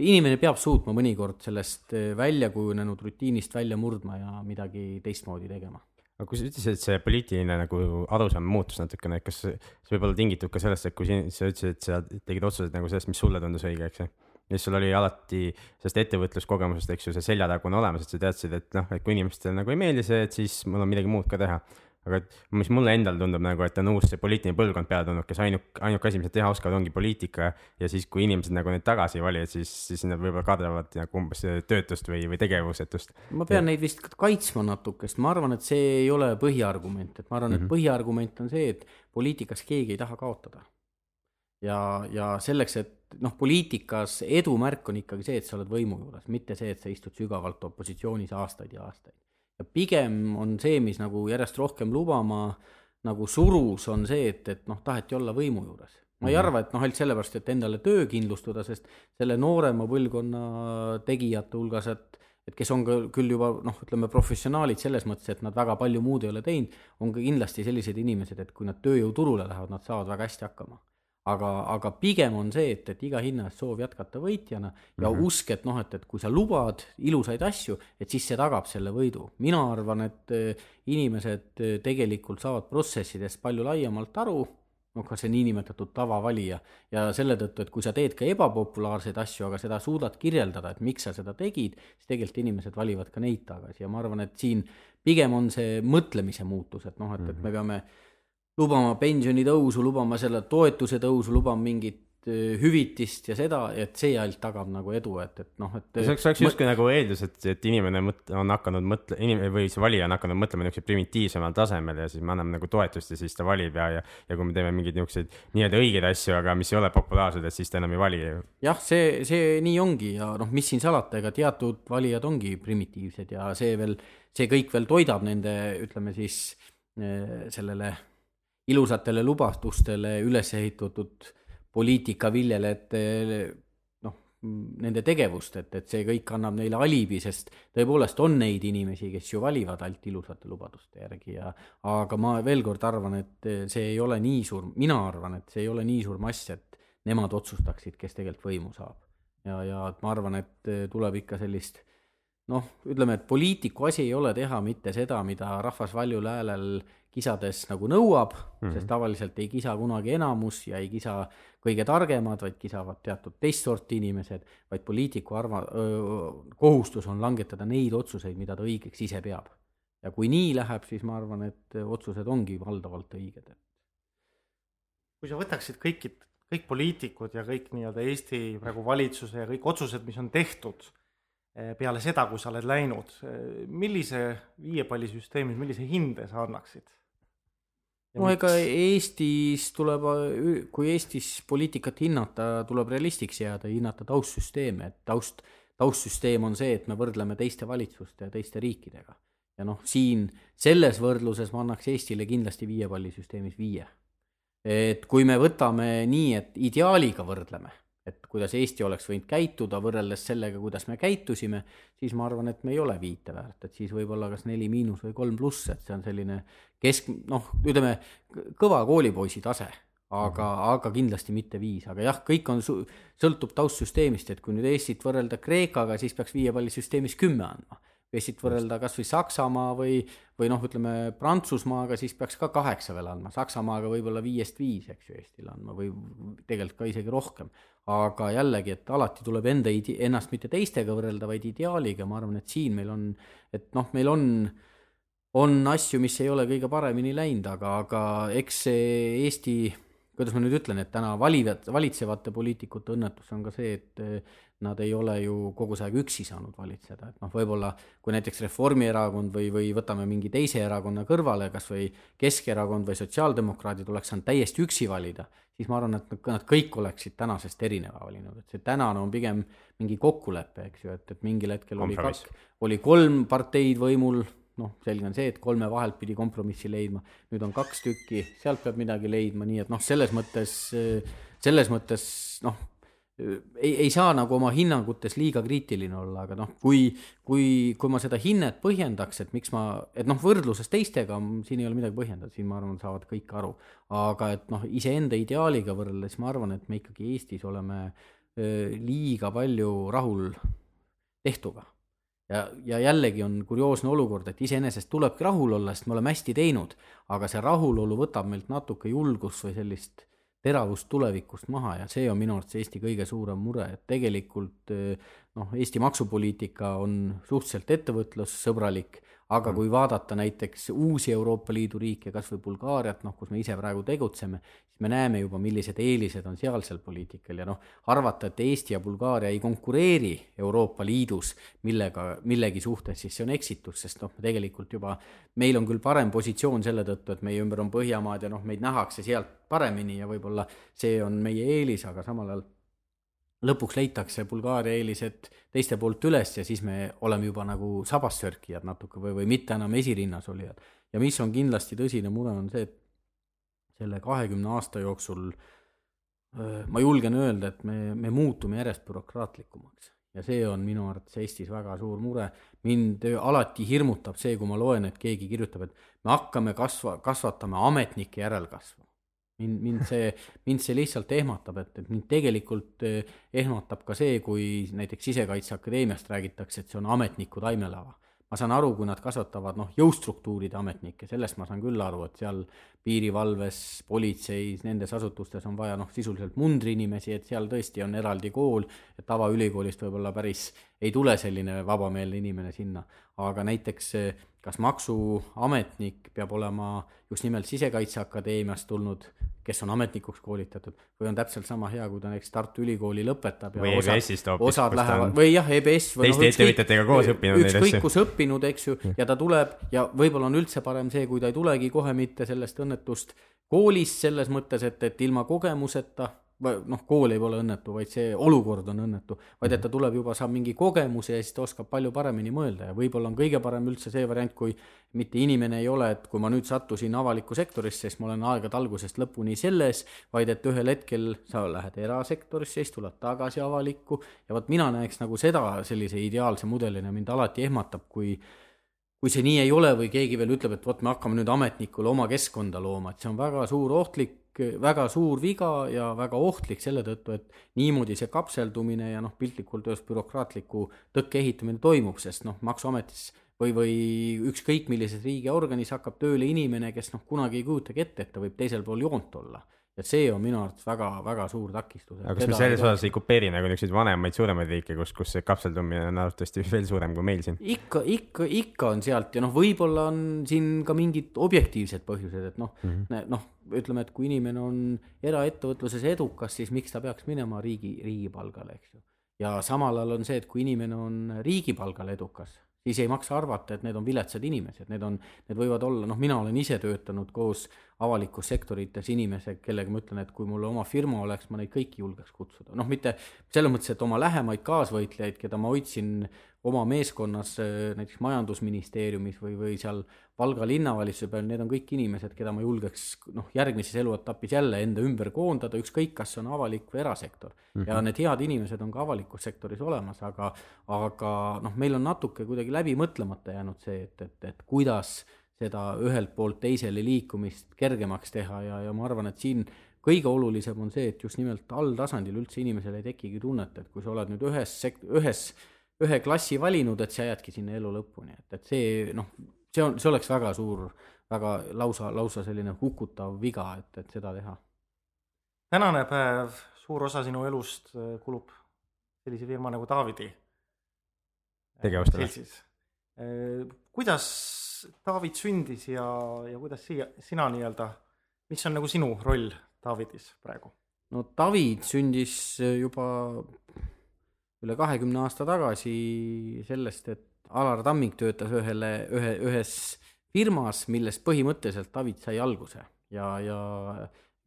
inimene peab suutma mõnikord sellest eh, välja kujunenud rutiinist välja murdma ja midagi teistmoodi tegema. Aga kui sa ütlesid, et see poliitiline nagu arusaam muutus natukene, kas see võib olla tingitud ka sellest, et kui siin, sa ütlesid, et sa tegid otsuseid nagu sellest, mis sulle tundus õige, eks ju ja sul oli alati sellest ettevõtluskogemusest, eks ju, see selja tagu on olemas, et sa teadsid, et noh, et kui inimestele nagu ei meeldi see, et siis mul on midagi muud ka teha. aga et mis mulle endale tundub nagu, et on uus see poliitiline põlvkond peale tulnud, kes ainuk, ainuke asi, mis nad teha oskavad, ongi poliitika. ja siis, kui inimesed nagu neid tagasi valivad, siis, siis nad võib-olla kardavad nagu umbes töötust või, või tegevusetust. ma pean ja. neid vist kaitsma natuke, sest ma arvan, et see ei ole põhiargument, et ma arvan, et mm -hmm. põhiargument on see, et poliitikas keegi ei taha kaotada. Ja, ja selleks, et noh, poliitikas edu märk on ikkagi see, et sa oled võimu juures, mitte see, et sa istud sügavalt opositsioonis aastaid ja aastaid ja pigem on see, mis nagu järjest rohkem lubama nagu surus, on see, et, et noh, taheti olla võimu juures. ma ei -hmm. arva, et noh, ainult sellepärast, et endale töö kindlustada, sest selle noorema põlvkonna tegijate hulgas, et et kes on ka küll juba noh, ütleme professionaalid selles mõttes, et nad väga palju muud ei ole teinud, on ka kindlasti sellised inimesed, et kui nad tööjõuturule lähevad, nad saavad väga hästi hakkama aga, aga pigem on see, et, et iga hinna eest soov jätkata võitjana ja mm -hmm. usk, et noh, et, et kui sa lubad ilusaid asju, et siis see tagab selle võidu. mina arvan, et eh, inimesed eh, tegelikult saavad protsessidest palju laiemalt aru, noh, ka see niinimetatud tavavalija ja selle tõttu, et kui sa teed ka ebapopulaarseid asju, aga seda suudad kirjeldada, et miks sa seda tegid, siis tegelikult inimesed valivad ka neid tagasi ja ma arvan, et siin pigem on see mõtlemise muutus, et noh, et, et me peame lubama pensionitõusu, lubama selle toetuse tõusu, lubama mingit hüvitist ja seda, et see ainult tagab nagu edu, et, et noh, et. see oleks, oleks justkui nagu eeldus, et, et inimene mõt-, on hakanud mõtle-, inimene või see valija on hakanud mõtlema niisuguse primitiivsemal tasemel ja siis me anname nagu toetust ja siis ta valib ja, ja, ja kui me teeme mingeid niisuguseid nii-öelda õigeid asju, aga mis ei ole populaarsed, et siis ta enam ei vali. jah, see, see nii ongi ja noh, mis siin salata, ega teatud valijad ongi primitiivsed ja see veel, see kõik veel toidab nende, ütleme siis sellele ilusatele lubadustele üles ehitatud poliitika viljelejate noh, nende tegevust, et, et see kõik annab neile alibi, sest tõepoolest on neid inimesi, kes ju valivad ainult ilusate lubaduste järgi ja aga ma veel kord arvan, et see ei ole nii suur, mina arvan, et see ei ole nii suur mass, et nemad otsustaksid, kes tegelikult võimu saab. ja, ja ma arvan, et tuleb ikka sellist noh, ütleme, et poliitiku asi ei ole teha mitte seda, mida rahvas valjul häälel kisades nagu nõuab mm, -hmm. sest tavaliselt ei kisa kunagi enamus ja ei kisa kõige targemad, vaid kisavad teatud teist sorti inimesed, vaid poliitiku arva-, kohustus on langetada neid otsuseid, mida ta õigeks ise peab. ja kui nii läheb, siis ma arvan, et otsused ongi valdavalt õiged. kui sa võtaksid kõikid, kõik poliitikud ja kõik nii-öelda Eesti praegu valitsuse ja kõik otsused, mis on tehtud eh, peale seda, kui sa oled läinud, eh, millise viiepallisüsteemis, millise hinde sa annaksid? No ega Eestis tuleb, kui Eestis poliitikat hinnata, tuleb realistiks jääda, hinnata taustsüsteeme, et taust, taustsüsteem on see, et me võrdleme teiste valitsuste ja teiste riikidega. ja noh, siin selles võrdluses ma annaks Eestile kindlasti viiepallisüsteemis viie. et kui me võtame nii, et ideaaliga võrdleme et kuidas Eesti oleks võinud käituda võrreldes sellega, kuidas me käitusime, siis ma arvan, et me ei ole viite väärt, et siis võib-olla kas neli miinus või kolm pluss, et see on selline kesk, noh, ütleme kõva koolipoisi tase, aga aga kindlasti mitte viis, aga jah, kõik on, sõltub taustsüsteemist, et kui nüüd Eestit võrrelda Kreekaga, siis peaks viiepallisüsteemis kümme andma Eestit võrrelda kas või Saksamaa või, või noh, ütleme Prantsusmaaga, siis peaks ka kaheksa veel andma, Saksamaaga võib-olla viiest viis, eks ju, Eestile andma või tegelikult ka isegi rohkem. Aga jällegi, et alati tuleb enda ide-, ennast mitte teistega võrrelda, vaid ideaaliga, ma arvan, et siin meil on, et noh, meil on, on asju, mis ei ole kõige paremini läinud, aga, aga eks see Eesti kuidas ma nüüd ütlen, et täna valivad, valitsevate poliitikute õnnetus on ka see, et nad ei ole ju kogu see aeg üksi saanud valitseda, et noh, võib-olla kui näiteks Reformierakond või, või võtame mingi teise erakonna kõrvale, kas või Keskerakond või sotsiaaldemokraadid oleks saanud täiesti üksi valida, siis ma arvan, et nad kõik oleksid tänasest erineva valinud, et see tänane on pigem mingi kokkulepe, eks ju, et, et mingil hetkel oli kaks, oli kolm parteid võimul, noh, selge on see, et kolme vahelt pidi kompromissi leidma, nüüd on kaks tükki, sealt peab midagi leidma, nii et noh, selles mõttes, selles mõttes noh ei, ei saa nagu oma hinnangutes liiga kriitiline olla, aga noh, kui, kui, kui ma seda hinnet põhjendaks, et miks ma, et noh, võrdluses teistega siin ei ole midagi põhjendada, siin ma arvan, saavad kõik aru. aga et noh, iseenda ideaaliga võrreldes ma arvan, et me ikkagi Eestis oleme öö, liiga palju rahul tehtuga. Ja, ja jällegi on kurioosne olukord, et iseenesest tulebki rahul olla, sest me oleme hästi teinud, aga see rahulolu võtab meilt natuke julgust või sellist teravust tulevikust maha ja see on minu arvates Eesti kõige suurem mure, et tegelikult eh, noh, Eesti maksupoliitika on suhteliselt ettevõtlussõbralik, aga kui vaadata näiteks uusi Euroopa Liidu riike, kas või Bulgaariat, noh, kus me ise praegu tegutseme, siis me näeme juba, millised eelised on sealsel poliitikal. Ja noh, arvata, et Eesti ja Bulgaaria ei konkureeri Euroopa Liidus millega, millegi suhtes, siis see on eksitus, sest noh, tegelikult juba meil on küll parem positsioon selle tõttu, et meie ümber on Põhjamaad ja noh, meid nähakse sealt paremini ja võib-olla see on meie eelis, aga samal ajal lõpuks leitakse Bulgaaria eelised teiste poolt üles ja siis me oleme juba nagu sabassörkijad natuke või, või mitte enam esirinnas olijad. ja mis on kindlasti tõsine mure, on see, et selle kahekümne aasta jooksul ma julgen öelda, et me, me muutume järjest bürokraatlikumaks ja see on minu arvates Eestis väga suur mure. mind alati hirmutab see, kui ma loen, et keegi kirjutab, et me hakkame kasva, kasvatama ametnike järelkasvu mind, mind see, mind see lihtsalt ehmatab, et, et mind tegelikult eh, ehmatab ka see, kui näiteks Sisekaitseakadeemiast räägitakse, et see on ametniku taimelava. ma saan aru, kui nad kasvatavad noh, jõustruktuuride ametnikke, sellest ma saan küll aru, et seal piirivalves, politseis, nendes asutustes on vaja noh, sisuliselt mundriinimesi, et seal tõesti on eraldi kool, et tavaülikoolist võib-olla päris ei tule selline vabameelne inimene sinna, aga näiteks kas maksuametnik peab olema just nimelt Sisekaitseakadeemiast tulnud, kes on ametnikuks koolitatud, või on täpselt sama hea, kui ta näiteks Tartu Ülikooli lõpetab ja või osad, EBS-ist hoopis, osad lähevad, või jah, EBS või teiste ettevõtjatega koos õppinud ükskõik kus õppinud, eks ju, ja ta tuleb ja võib-olla on üldse parem see, kui ta ei tulegi kohe mitte sellest õnnetust koolist selles mõttes, et, et ilma kogemuseta noh, kool ei ole õnnetu, vaid see olukord on õnnetu, vaid et ta tuleb juba, saab mingi kogemuse ja siis ta oskab palju paremini mõelda ja võib-olla on kõige parem üldse see variant, kui mitte inimene ei ole, et kui ma nüüd sattusin avalikku sektorisse, siis ma olen aegade algusest lõpuni selles, vaid et ühel hetkel sa lähed erasektorisse, siis tuled tagasi avalikku ja vot mina näeks nagu seda sellise ideaalse mudelina, mind alati ehmatab, kui kui see nii ei ole või keegi veel ütleb, et vot me hakkame nüüd ametnikule oma keskkonda looma, et see on väga suur ohtlik väga suur viga ja väga ohtlik selle tõttu, et niimoodi see kapseldumine ja noh, piltlikult öeldes bürokraatliku tõkke ehitamine toimub, sest noh, Maksuametis või, või ükskõik millises riigiorganis hakkab tööle inimene, kes noh, kunagi ei kujutagi ette, et ta võib teisel pool joont olla et see on minu arvates väga-väga suur takistus. aga kas me selles osas ei kopeeri nagu niisuguseid vanemaid, suuremaid riike, kus, kus see kapseldumine on arvatavasti veel suurem kui meil siin? ikka, ikka, ikka on sealt ja noh, võib-olla on siin ka mingid objektiivsed põhjused, et noh mm -hmm., noh, ütleme, et kui inimene on eraettevõtluses edukas, siis miks ta peaks minema riigi, riigipalgale, eks ju. ja samal ajal on see, et kui inimene on riigipalgal edukas siis ei maksa arvata, et need on viletsad inimesed, need on, need võivad olla, noh, mina olen ise töötanud koos avalikus sektorites inimesega, kellega ma ütlen, et kui mul oma firma oleks, ma neid kõiki julgeks kutsuda, noh, mitte selles mõttes, et oma lähemaid kaasvõitlejaid, keda ma hoidsin oma meeskonnas äh, näiteks majandusministeeriumis või, või seal Valga linnavalitsuse peal, need on kõik inimesed, keda ma julgeks noh, järgmises eluetapis jälle enda ümber koondada, ükskõik, kas see on avalik või erasektor mm. -hmm. ja need head inimesed on ka avalikus sektoris olemas, aga, aga noh, meil on natuke kuidagi läbi mõtlemata jäänud see, et, et, et kuidas seda ühelt poolt teisele liikumist kergemaks teha ja, ja ma arvan, et siin kõige olulisem on see, et just nimelt alltasandil üldse inimesel ei tekigi tunnet, et kui sa oled nüüd ühes sekt-, ühes ühe klassi valinud, et sa jäädki sinna elu lõpuni, et, et see noh, see on, see oleks väga suur, väga lausa, lausa selline hukutav viga, et, et seda teha. tänane päev, suur osa sinu elust äh, kulub sellise firma nagu Taavidi tegevustele. Äh, kuidas Taavid sündis ja, ja kuidas siia, sina nii-öelda, mis on nagu sinu roll Taavidis praegu? no David sündis juba üle kahekümne aasta tagasi sellest, et Alar Tamming töötas ühele, ühe, ühes firmas, millest põhimõtteliselt David sai alguse ja, ja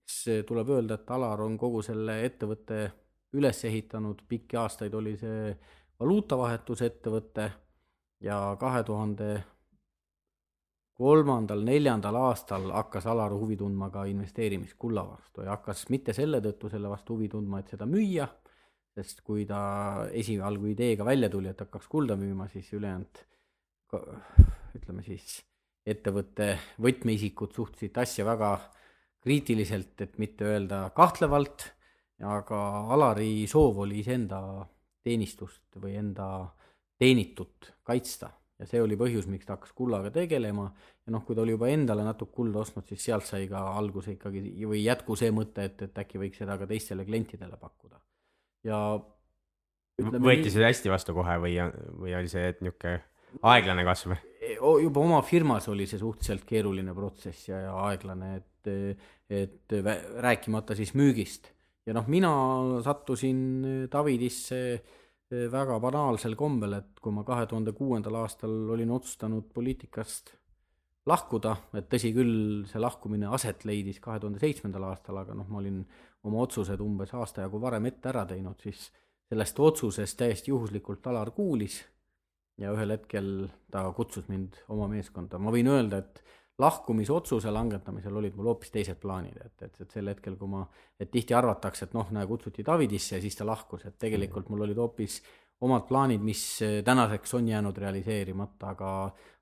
eks tuleb öelda, et Alar on kogu selle ettevõtte üles ehitanud, pikki aastaid oli see valuutavahetusettevõte ja kahe tuhande kolmandal, neljandal aastal hakkas Alar huvi tundma ka investeerimiskulla vastu ja hakkas mitte selle tõttu selle vastu huvi tundma, et seda müüa sest kui ta esialgu ideega välja tuli, et hakkaks kulda müüma, siis ülejäänud ütleme siis ettevõtte võtmeisikud suhtusid asja väga kriitiliselt, et mitte öelda kahtlevalt, aga Alari soov oli iseenda teenistust või enda teenitut kaitsta ja see oli põhjus, miks ta hakkas kullaga tegelema ja noh, kui ta oli juba endale natuke kulda ostnud, siis sealt sai ka alguse ikkagi või jätku see mõte, et, et äkki võiks seda ka teistele klientidele pakkuda ja ütleme võeti see hästi vastu kohe või, või oli see niisugune aeglane kasv? juba oma firmas oli see suhteliselt keeruline protsess ja, ja aeglane, et, et rääkimata siis müügist. ja noh, mina sattusin Davidisse väga banaalsel kombel, et kui ma kahe tuhande kuuendal aastal olin otsustanud poliitikast lahkuda, et tõsi küll, see lahkumine aset leidis kahe tuhande seitsmendal aastal, aga noh, ma olin oma otsused umbes aasta jagu varem ette ära teinud, siis sellest otsusest täiesti juhuslikult Alar kuulis ja ühel hetkel ta kutsus mind oma meeskonda, ma võin öelda, et lahkumisotsuse langetamisel olid mul hoopis teised plaanid, et, et, et sel hetkel, kui ma, et tihti arvatakse, et noh, näe, kutsuti Davidisse ja siis ta lahkus, et tegelikult mul olid hoopis omad plaanid, mis tänaseks on jäänud realiseerimata, aga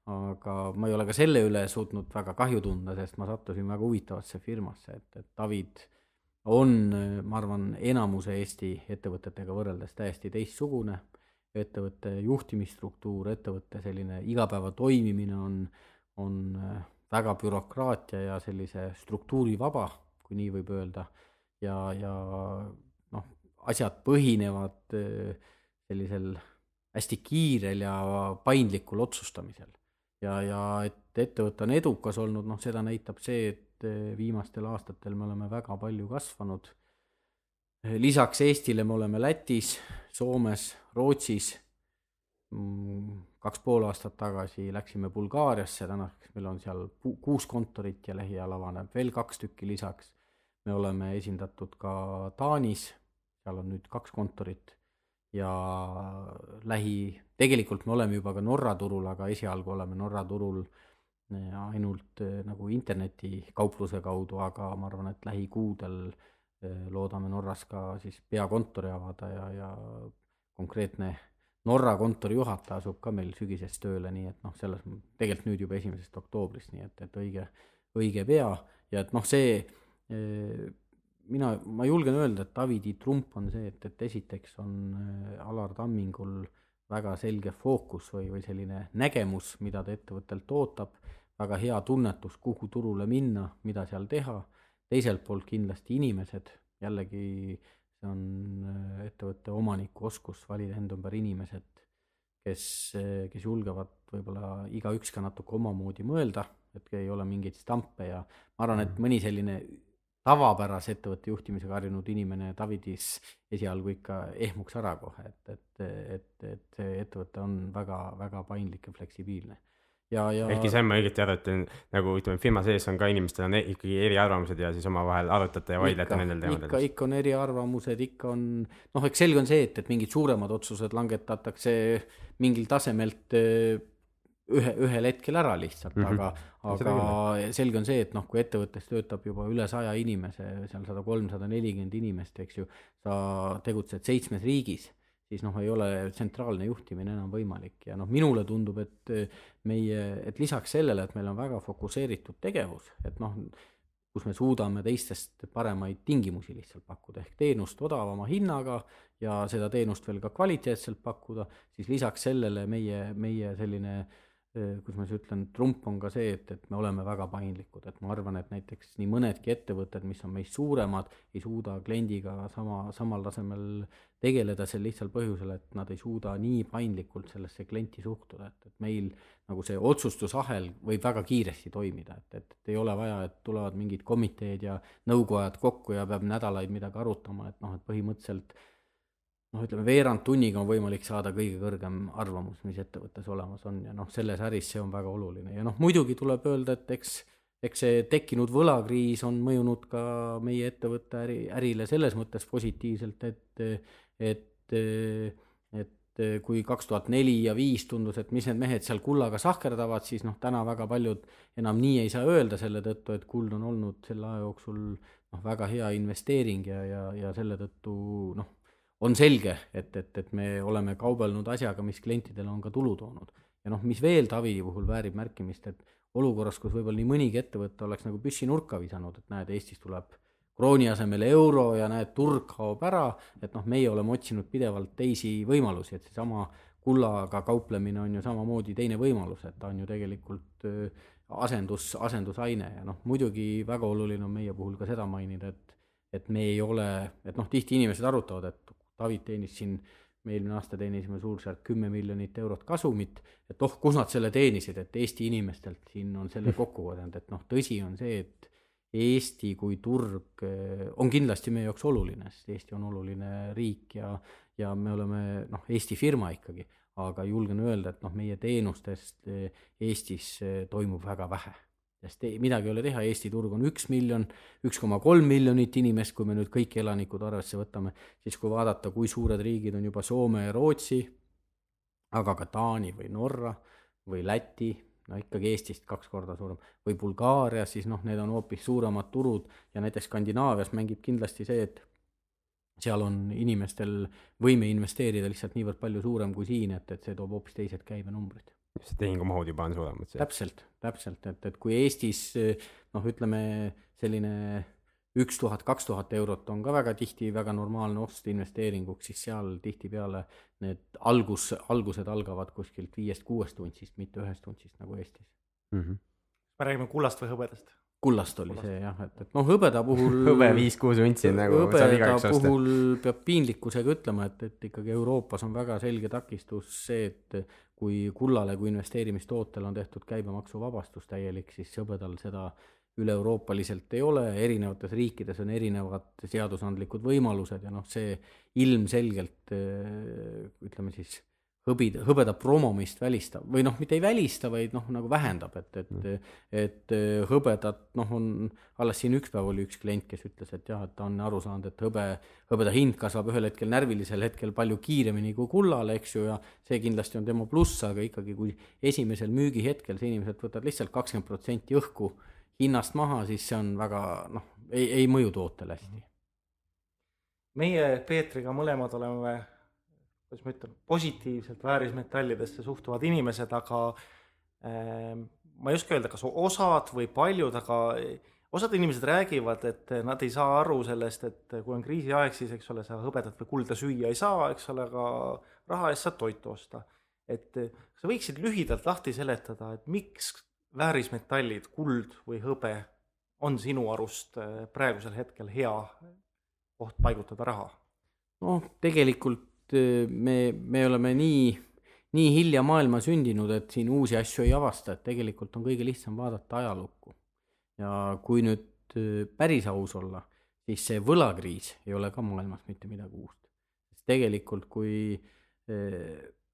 aga ma ei ole ka selle üle suutnud väga kahju tunda, sest ma sattusin väga huvitavasse firmasse, et, et David on, ma arvan, enamuse Eesti ettevõtetega võrreldes täiesti teistsugune, ettevõtte juhtimisstruktuur, ettevõtte selline igapäeva toimimine on, on väga bürokraatia ja sellise struktuurivaba, kui nii võib öelda, ja, ja noh, asjad põhinevad äh, sellisel hästi kiirel ja paindlikul otsustamisel. ja, ja et ettevõte on edukas olnud, noh, seda näitab see, et äh, viimastel aastatel me oleme väga palju kasvanud. lisaks Eestile me oleme Lätis, Soomes, Rootsis kaks pool aastat tagasi läksime Bulgaariasse, tänaseks meil on seal kuus kontorit ja lähiajal avaneb veel kaks tükki lisaks. me oleme esindatud ka Taanis, seal on nüüd kaks kontorit ja lähi, tegelikult me oleme juba ka Norra turul, aga esialgu oleme Norra turul eh, ainult eh, nagu internetikaupluse kaudu, aga ma arvan, et lähikuudel eh, loodame Norras ka siis peakontori avada ja, ja konkreetne Norra kontori juhataja asub ka meil sügisest tööle, nii et noh, selles tegelikult nüüd juba esimesest oktoobrist, nii et, et õige, õige pea. Ja et noh, see eh, mina, ma julgen öelda, et Davidi trump on see, et, et esiteks on eh, Alar Tammingul väga selge fookus või, või selline nägemus, mida ta ettevõttelt ootab, väga hea tunnetus, kuhu turule minna, mida seal teha, teiselt poolt kindlasti inimesed, jällegi see on äh, ettevõtte omaniku oskus valida enda ümber inimesed, kes, äh, kes julgevad võib-olla igaüks ka natuke omamoodi mõelda, et ei ole mingeid stampe ja ma arvan, et mm. mõni selline tavapärase ettevõtte juhtimisega harjunud inimene Davidis esialgu ikka ehmuks ära kohe, et, et, et, et see ettevõte on väga-väga paindlik ja fleksibiilne ja, ja. ehkki sain ma õigesti aru, et nagu ütleme, firma sees on ka inimestel on e-, ikkagi eriarvamused ja siis omavahel arutate ja vaidlete nendel teemadel. ikka, ikka on eriarvamused, ikka on, noh, eks selge on see, et, et mingid suuremad otsused langetatakse mingil tasemelt eh, ühe, ühel hetkel ära lihtsalt mm, -hmm. aga, aga selge on see, et noh, kui ettevõttes töötab juba üle saja inimese, seal sada kolm, sada nelikümmend inimest, eks ju, sa tegutsed seitsmes riigis siis noh, ei ole tsentraalne juhtimine enam võimalik. Ja noh, minule tundub, et meie, et lisaks sellele, et meil on väga fokusseeritud tegevus, et noh, kus me suudame teistest paremaid tingimusi lihtsalt pakkuda, ehk teenust odavama hinnaga ja seda teenust veel ka kvaliteetselt pakkuda, siis lisaks sellele meie, meie selline äh, kuidas ma siis ütlen, trump on ka see, et, et me oleme väga paindlikud, et ma arvan, et näiteks nii mõnedki ettevõtted, mis on meist suuremad, ei suuda kliendiga sama, samal tasemel tegeleda sel lihtsal põhjusel, et nad ei suuda nii paindlikult sellesse klienti suhtuda, et, et meil nagu see otsustusahel võib väga kiiresti toimida, et, et, et ei ole vaja, et tulevad mingid komiteed ja nõukojad kokku ja peab nädalaid midagi arutama, et noh, et põhimõtteliselt noh, ütleme veerand tunniga on võimalik saada kõige kõrgem arvamus, mis ettevõttes olemas on ja noh, selles äris see on väga oluline. Ja noh, muidugi tuleb öelda, et eks, eks see tekkinud võlakriis on mõjunud ka meie ettevõtte äri, ärile selles mõttes positiivselt, et, et, et kui kaks tuhat neli ja viis tundus, et mis need mehed seal kullaga sahkerdavad, siis noh, täna väga paljud enam nii ei saa öelda selle tõttu, et kuld on olnud selle aja jooksul noh, väga hea investeering ja, ja, ja selle tõttu noh, on selge, et, et, et me oleme kaubelnud asjaga, mis klientidele on ka tulu toonud. ja noh, mis veel Tavidi puhul väärib märkimist, et olukorras, kus võib-olla nii mõnigi ettevõte oleks nagu püssi nurka visanud, et näed, Eestis tuleb krooni asemel euro ja näed, turg kaob ära, et noh, meie oleme otsinud pidevalt teisi võimalusi, et seesama kullaga kauplemine on ju samamoodi teine võimalus, et ta on ju tegelikult asendus, asendusaine ja noh, muidugi väga oluline on meie puhul ka seda mainida, et et me ei ole, et noh, tihti inimesed arutavad, et David teenis siin me eelmine aasta teenisime suurusjärk kümme miljonit eurot kasumit, et oh, kus nad selle teenisid, et Eesti inimestelt siin on selle kokku korjanud, et noh, tõsi on see, et Eesti kui turg eh, on kindlasti meie jaoks oluline, sest Eesti on oluline riik ja, ja me oleme noh, Eesti firma ikkagi, aga julgen öelda, et noh, meie teenustest eh, Eestis eh, toimub väga vähe. Sest midagi ei ole teha, Eesti turg on üks miljon, üks koma kolm miljonit inimest, kui me nüüd kõik elanikud arvesse võtame, siis kui vaadata, kui suured riigid on juba Soome ja Rootsi, aga ka Taani või Norra või Läti no ikkagi Eestist kaks korda suurem, või Bulgaaria, siis noh, need on hoopis suuremad turud ja näiteks Skandinaavias mängib kindlasti see, et seal on inimestel võime investeerida lihtsalt niivõrd palju suurem kui siin, et, et see toob hoopis teised käibenumbrid. See tehingumahud juba on suuremad. täpselt, täpselt, et, et kui Eestis noh, ütleme selline üks tuhat, kaks tuhat eurot on ka väga tihti väga normaalne ost investeeringuks, siis seal tihtipeale need algus, algused algavad kuskilt viiest-kuuest untsist, mitte ühest untsist nagu Eestis mm. -hmm. me räägime kullast või hõbedast? kullast oli kullast. see jah, et, et noh, hõbeda puhul hõbe viis-kuus untsi nagu hõbeda puhul peab piinlikkusega ütlema, et, et ikkagi Euroopas on väga selge takistus see, et kui kullale kui investeerimistootele on tehtud käibemaksuvabastus täielik, siis hõbedal seda üle-euroopaliselt ei ole, erinevates riikides on erinevad seadusandlikud võimalused ja noh, see ilmselgelt ütleme siis hõbida, hõbeda promomist välistab või noh, mitte ei välista, vaid noh, nagu vähendab, et, et mm., et hõbedat noh, on alles siin üks päev oli üks klient, kes ütles, et jah, et ta on aru saanud, et hõbe, hõbeda hind kasvab ühel hetkel närvilisel hetkel palju kiiremini kui kullal, eks ju, ja see kindlasti on tema pluss, aga ikkagi, kui esimesel müügihetkel see inimesed võtavad lihtsalt kakskümmend protsenti õhku hinnast maha, siis see on väga noh, ei, ei mõju tootele hästi. meie Peetriga mõlemad oleme, kuidas ma ütlen, positiivselt väärismetallidesse suhtuvad inimesed, aga äh, ma ei oska öelda, kas osad või paljud, aga osad inimesed räägivad, et nad ei saa aru sellest, et kui on kriisiaeg, siis eks ole, sa hõbedat või kulda süüa ei saa, eks ole, aga raha eest saad toitu osta. et kas sa võiksid lühidalt lahti seletada, et miks väärismetallid, kuld või hõbe, on sinu arust äh, praegusel hetkel hea koht paigutada raha? noh, tegelikult me, me oleme nii, nii hilja maailma sündinud, et siin uusi asju ei avasta, et tegelikult on kõige lihtsam vaadata ajalukku. ja kui nüüd äh, päris aus olla, siis see võlakriis ei ole ka maailmas mitte midagi uut. sest tegelikult, kui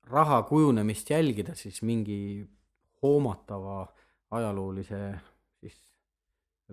raha kujunemist jälgida, siis mingi hoomatava äh, ajaloolise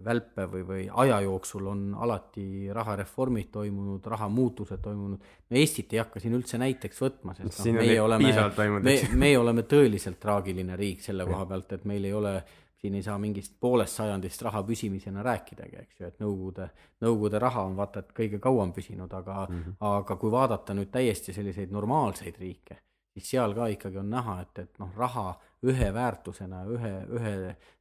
välpe või, või aja jooksul on alati rahareformid toimunud, rahamuutused toimunud. no Eestit ei hakka siin üldse näiteks võtma, sest noh, meie oleme, me, meie oleme tõeliselt traagiline riik selle koha pealt, et meil ei ole siin ei saa mingist poolest sajandist raha püsimisena rääkidagi, eks ju, et Nõukogude, Nõukogude raha on vaata et kõige kauem püsinud, aga mm, -hmm. aga kui vaadata nüüd täiesti selliseid normaalseid riike, siis seal ka ikkagi on näha, et, et noh, raha ühe väärtusena, ühe, ühe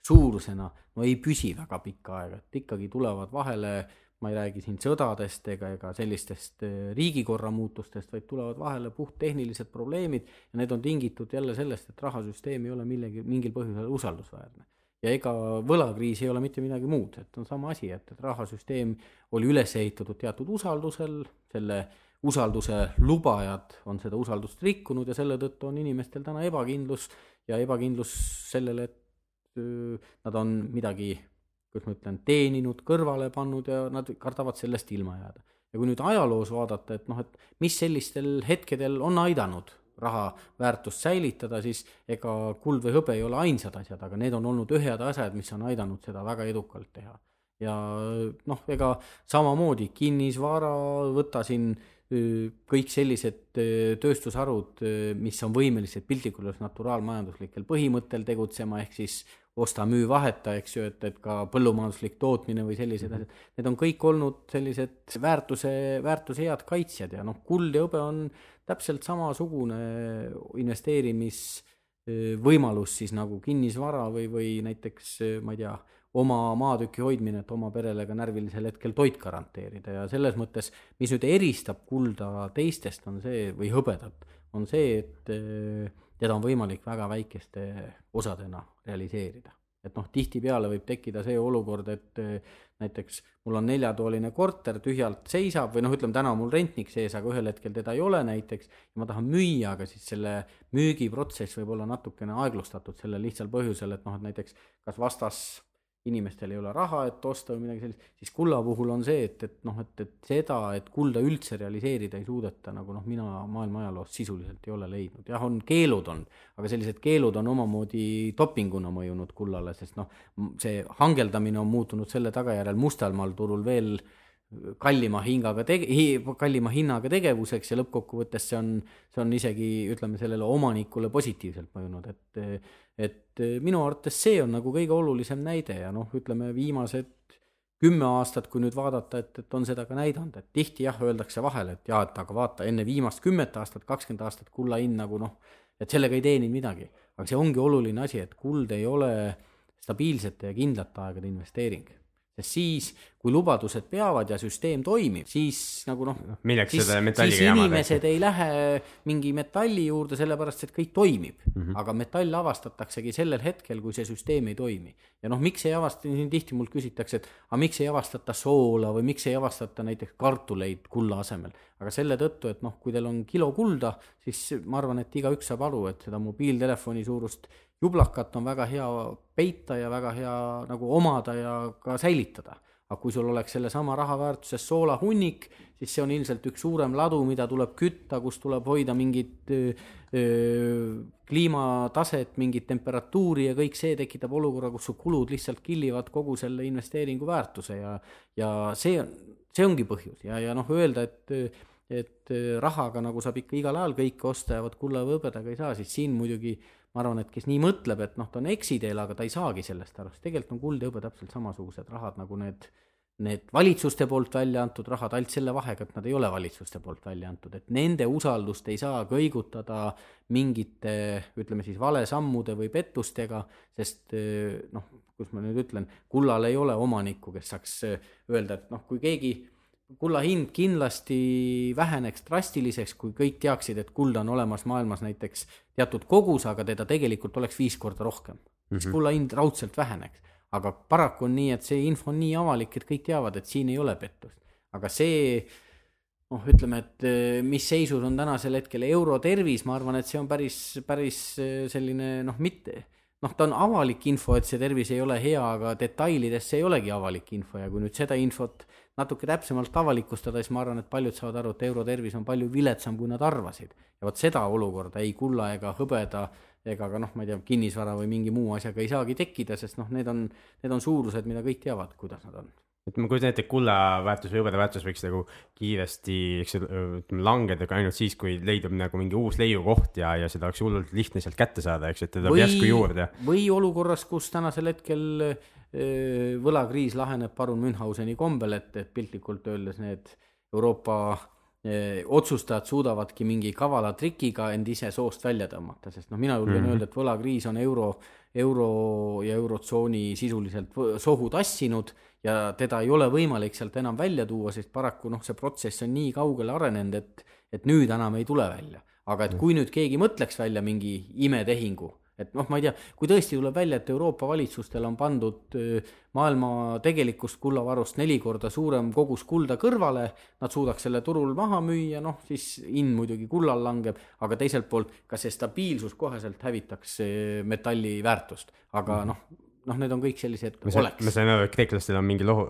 suurusena, no ei püsi väga pikka aega, et ikkagi tulevad vahele, ma ei räägi siin sõdadest ega, ega sellistest äh, riigikorra muutustest, vaid tulevad vahele puhttehnilised probleemid ja need on tingitud jälle sellest, et rahasüsteem ei ole millegi, mingil põhjusel usaldusväärne. Ja ega võlakriis ei ole mitte midagi muud, et on sama asi, et, et rahasüsteem oli üles ehitatud teatud usaldusel, selle usalduse lubajad on seda usaldust rikkunud ja selle tõttu on inimestel täna ebakindlus ja ebakindlus sellele, et nad on midagi, kuidas ma ütlen, teeninud, kõrvale pannud ja nad kardavad sellest ilma jääda. ja kui nüüd ajaloos vaadata, et noh, et mis sellistel hetkedel on aidanud raha väärtust säilitada, siis ega kuld või hõbe ei ole ainsad asjad, aga need on olnud ühed asjad, mis on aidanud seda väga edukalt teha. ja noh, ega samamoodi kinnisvara, võta siin kõik sellised tööstusharud, mis on võimelised piltlikult öeldes naturaalmajanduslikel põhimõttel tegutsema, ehk siis osta-müü-vaheta, eks ju, et, et ka põllumajanduslik tootmine või sellised mhm. asjad, need on kõik olnud sellised väärtuse, väärtuse head kaitsjad ja noh, kuld ja hõbe on täpselt samasugune investeerimis võimalus siis nagu kinnisvara või, või näiteks ma ei tea, oma maatüki hoidmine, et oma perele ka närvilisel hetkel toit garanteerida ja selles mõttes, mis nüüd eristab kulda teistest, on see, või hõbedat, on see, et eh, teda on võimalik väga väikeste osadena realiseerida. et noh, tihtipeale võib tekkida see olukord, et eh, näiteks mul on neljatoaline korter, tühjalt seisab või noh, ütleme täna on mul rentnik sees, aga ühel hetkel teda ei ole näiteks ja ma tahan müüa, aga siis selle müügiprotsess võib olla natukene aeglustatud sellel lihtsal põhjusel, et noh, et näiteks kas vastas inimestel ei ole raha, et osta või midagi sellist, siis kulla puhul on see, et, et noh, et, et seda, et kulda üldse realiseerida ei suudeta, nagu noh, mina maailma ajaloos sisuliselt ei ole leidnud, jah, on keelud on, aga sellised keelud on omamoodi dopinguna mõjunud kullale, sest noh, see hangeldamine on muutunud selle tagajärjel mustalmaal turul veel äh, kallima hingaga tege-, kallima hinnaga tegevuseks ja lõppkokkuvõttes see on, see on isegi ütleme sellele omanikule positiivselt mõjunud, et et minu arvates see on nagu kõige olulisem näide ja noh, ütleme viimased kümme aastat, kui nüüd vaadata, et, et on seda ka näidanud, et tihti jah, öeldakse vahel, et jaa, et aga vaata, enne viimast kümmet aastat, kakskümmend aastat kulla hind nagu noh, et sellega ei teeninud midagi. aga see ongi oluline asi, et kuld ei ole stabiilsete ja kindlate aegade investeering sest siis, kui lubadused peavad ja süsteem toimib, siis nagu noh, siis, siis inimesed ei lähe mingi metalli juurde, sellepärast et kõik toimib mm. -hmm. aga metall avastataksegi sellel hetkel, kui see süsteem ei toimi. ja noh, miks ei avasta, siin tihti mult küsitakse, et aga miks ei avastata soola või miks ei avastata näiteks kartuleid kulla asemel. aga selle tõttu, et noh, kui teil on kilo kulda, siis ma arvan, et igaüks saab aru, et seda mobiiltelefoni suurust jublakat on väga hea peita ja väga hea nagu omada ja ka säilitada. aga kui sul oleks sellesama raha väärtuses soolahunnik, siis see on ilmselt üks suurem ladu, mida tuleb kütta, kus tuleb hoida mingit öö, kliimataset, mingit temperatuuri ja kõik see tekitab olukorra, kus su kulud lihtsalt killivad kogu selle investeeringu väärtuse ja, ja see on, see ongi põhjus ja, ja noh, öelda, et et rahaga nagu saab ikka igal ajal kõike osta ja vot kulla või hõbedaga ei saa, siis siin muidugi äh, ma arvan, et kes nii mõtleb, et noh, ta on eksiteel, aga ta ei saagi sellest aru, sest tegelikult on kuld ja hõbe täpselt samasugused rahad nagu need, need valitsuste poolt välja antud rahad, ainult selle vahega, et nad ei ole valitsuste poolt välja antud, et nende usaldust ei saa kõigutada mingite, ütleme siis valesammude või pettustega, sest noh, kus ma nüüd ütlen, kullal ei ole omanikku, kes saaks öelda, et noh, kui keegi kulla hind kindlasti väheneks drastiliseks, kui kõik teaksid, et kulda on olemas maailmas näiteks teatud kogus, aga teda tegelikult oleks viis korda rohkem mm. -hmm. kulla hind raudselt väheneks. aga paraku on nii, et see info on nii avalik, et kõik teavad, et siin ei ole pettust. aga see noh, ütleme, et eh, mis seisus on tänasel hetkel euro tervis, ma arvan, et see on päris, päris eh, selline noh, mitte noh, ta on avalik info, et see tervis ei ole hea, aga detailides see ei olegi avalik info ja kui nüüd seda infot natuke täpsemalt avalikustada, siis ma arvan, et paljud saavad aru, et euro tervis on palju viletsam, kui nad arvasid. ja vot seda olukorda ei kulla ega hõbeda ega ka noh, ma ei tea, kinnisvara või mingi muu asjaga ei saagi tekkida, sest noh, need on, need on suurused, mida kõik teavad, kuidas nad on kujutan ette, et kulla väärtus või hõbeda väärtus võiks nagu kiiresti, eks ütleme langeda ka ainult siis, kui leidub nagu mingi uus leiukoht ja, ja seda oleks hullult lihtne sealt kätte saada, eks et ta tuleb järsku juurde. või olukorras, kus tänasel hetkel võlakriis laheneb parun Münchhauseni kombel, et, et piltlikult öeldes need Euroopa otsustajad suudavadki mingi kavala trikiga end ise soost välja tõmmata, sest noh, mina julgen mm -hmm. öelda, et võlakriis on euro, euro ja eurotsooni sisuliselt sohu tassinud ja teda ei ole võimalik sealt enam välja tuua, sest paraku noh, see protsess on nii kaugele arenenud, et, et nüüd enam ei tule välja. aga et kui nüüd keegi mõtleks välja mingi imetehingu, et noh, ma ei tea, kui tõesti tuleb välja, et Euroopa valitsustel on pandud maailma tegelikust kullavarust neli korda suurem kogus kulda kõrvale, nad suudaks selle turul maha müüa, noh siis hind muidugi kullal langeb, aga teiselt poolt ka see stabiilsus koheselt hävitaks metalli väärtust, aga noh noh, need on kõik sellised ma oleks. ma sain aru, et kreeklastel on mingi lo-,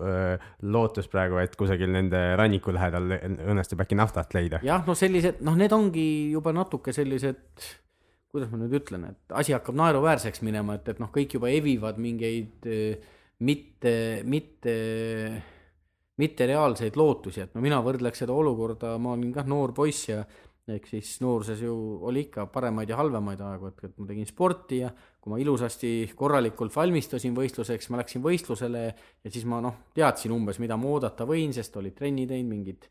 lootus praegu, et kusagil nende ranniku lähedal õnnestub äkki naftat leida. jah, no sellised, noh, need ongi juba natuke sellised, kuidas ma nüüd ütlen, et asi hakkab naeruväärseks minema, et, et noh, kõik juba evivad mingeid mitte, mitte, mittereaalseid lootusi, et no mina võrdleks seda olukorda, ma olin kah noor poiss ja ehk siis nooruses ju oli ikka paremaid ja halvemaid aegu, et, et ma tegin sporti ja kui ma ilusasti korralikult valmistusin võistluseks, ma läksin võistlusele ja siis ma noh, teadsin umbes, mida ma oodata võin, sest olid trenni teinud, mingid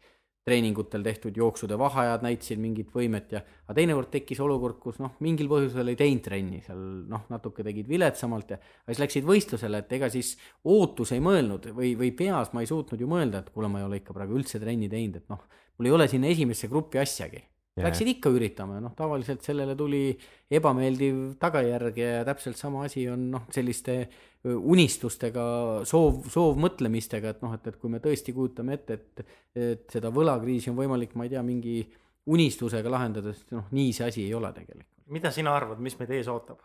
treeningutel tehtud jooksude vaheajad näitasid mingit võimet ja aga teinekord tekkis olukord, kus noh, mingil põhjusel ei teinud trenni, seal noh, natuke tegid viletsamalt ja aga siis läksid võistlusele, et ega siis ootus ei mõelnud või, või peas ma ei suutnud ju mõelda, et kuule, ma ei ole ikka praegu üldse trenni teinud, et noh, mul ei ole sinna esimesse gruppi asjagi. Läksid ikka üritama ja noh, tavaliselt sellele tuli ebameeldiv tagajärg ja täpselt sama asi on noh, selliste unistustega, soov, soovmõtlemistega, et noh, et, et kui me tõesti kujutame ette, et, et seda võlakriisi on võimalik, ma ei tea, mingi unistusega lahendada, siis noh, nii see asi ei ole tegelikult. mida sina arvad, mis meid ees ootab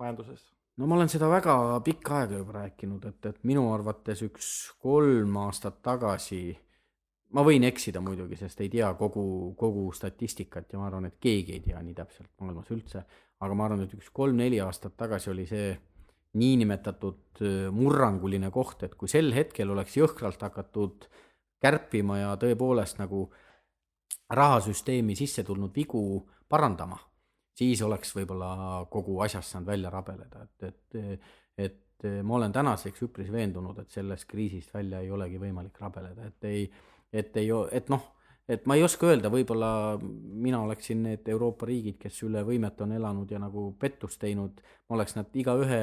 majanduses? no ma olen seda väga pikka aega juba rääkinud, et, et minu arvates üks kolm aastat tagasi ma võin eksida muidugi, sest ei tea kogu, kogu statistikat ja ma arvan, et keegi ei tea nii täpselt maailmas üldse, aga ma arvan, et üks kolm-neli aastat tagasi oli see niinimetatud murranguline koht, et kui sel hetkel oleks jõhkralt hakatud kärpima ja tõepoolest nagu rahasüsteemi sisse tulnud vigu parandama, siis oleks võib-olla kogu asjast saanud välja rabeleda, et, et, et ma olen tänaseks üpris veendunud, et sellest kriisist välja ei olegi võimalik rabeleda, et ei et ei, et noh, et ma ei oska öelda, võib-olla mina oleksin need Euroopa riigid, kes üle võimet on elanud ja nagu pettust teinud, ma oleks nad igaühe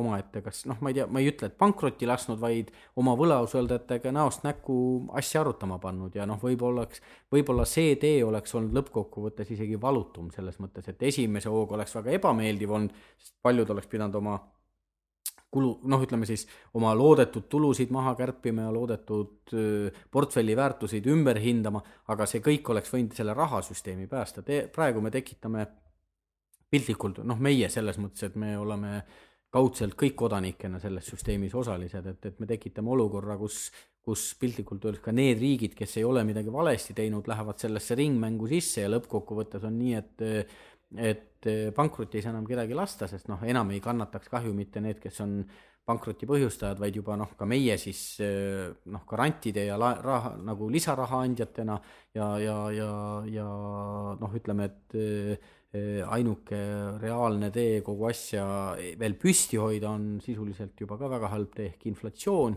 omaette, kas noh, ma ei tea, ma ei ütle, et pankrotti lasknud, vaid oma võlausaldajatega näost näkku asja arutama pannud ja noh, võib-olla oleks, võib-olla see tee oleks olnud lõppkokkuvõttes isegi valutum selles mõttes, et esimese hooga oleks väga ebameeldiv olnud, sest paljud oleks pidanud oma kulu, noh, ütleme siis oma loodetud tulusid maha kärpima ja loodetud portfelli väärtuseid ümber hindama, aga see kõik oleks võinud selle rahasüsteemi päästa, praegu me tekitame piltlikult, noh, meie selles mõttes, et me oleme kaudselt kõik kodanikena selles süsteemis osalised, et, et me tekitame olukorra, kus, kus piltlikult öeldes ka need riigid, kes ei ole midagi valesti teinud, lähevad sellesse ringmängu sisse ja lõppkokkuvõttes on nii, et et eh, pankrotti ei saa enam kedagi lasta, sest noh, enam ei kannataks kahju mitte need, kes on pankroti põhjustajad, vaid juba noh, ka meie siis eh, noh, garantide ja la-, raha, nagu lisaraha andjatena ja, ja, ja, ja noh, ütleme, et eh, ainuke reaalne tee kogu asja veel püsti hoida on sisuliselt juba ka väga halb tee ehk inflatsioon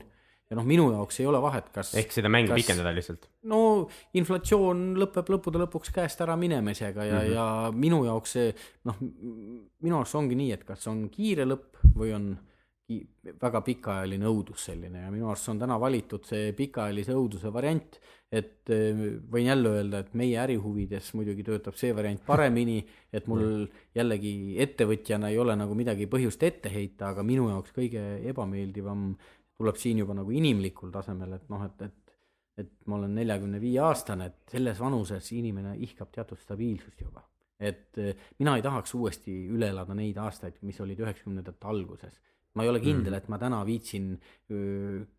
ja noh, minu jaoks ei ole vahet, kas ehk seda mängu kas, pikendada lihtsalt? no inflatsioon lõpeb lõppude lõpuks käest ära minemisega ja mm, -hmm. ja minu jaoks see noh, minu arust ongi nii, et kas on kiire lõpp või on väga pikaajaline õudus selline ja minu arust on täna valitud see pikaajalise õuduse variant, et võin jälle öelda, et meie ärihuvides muidugi töötab see variant paremini, et mul jällegi ettevõtjana ei ole nagu midagi põhjust ette heita, aga minu jaoks kõige ebameeldivam tuleb siin juba nagu inimlikul tasemel, et noh, et, et et ma olen neljakümne viie aastane, et selles vanuses inimene ihkab teatud stabiilsust juba. et eh, mina ei tahaks uuesti üle elada neid aastaid, mis olid üheksakümnendate alguses. Ma ei ole kindel, mm. et ma täna viitsin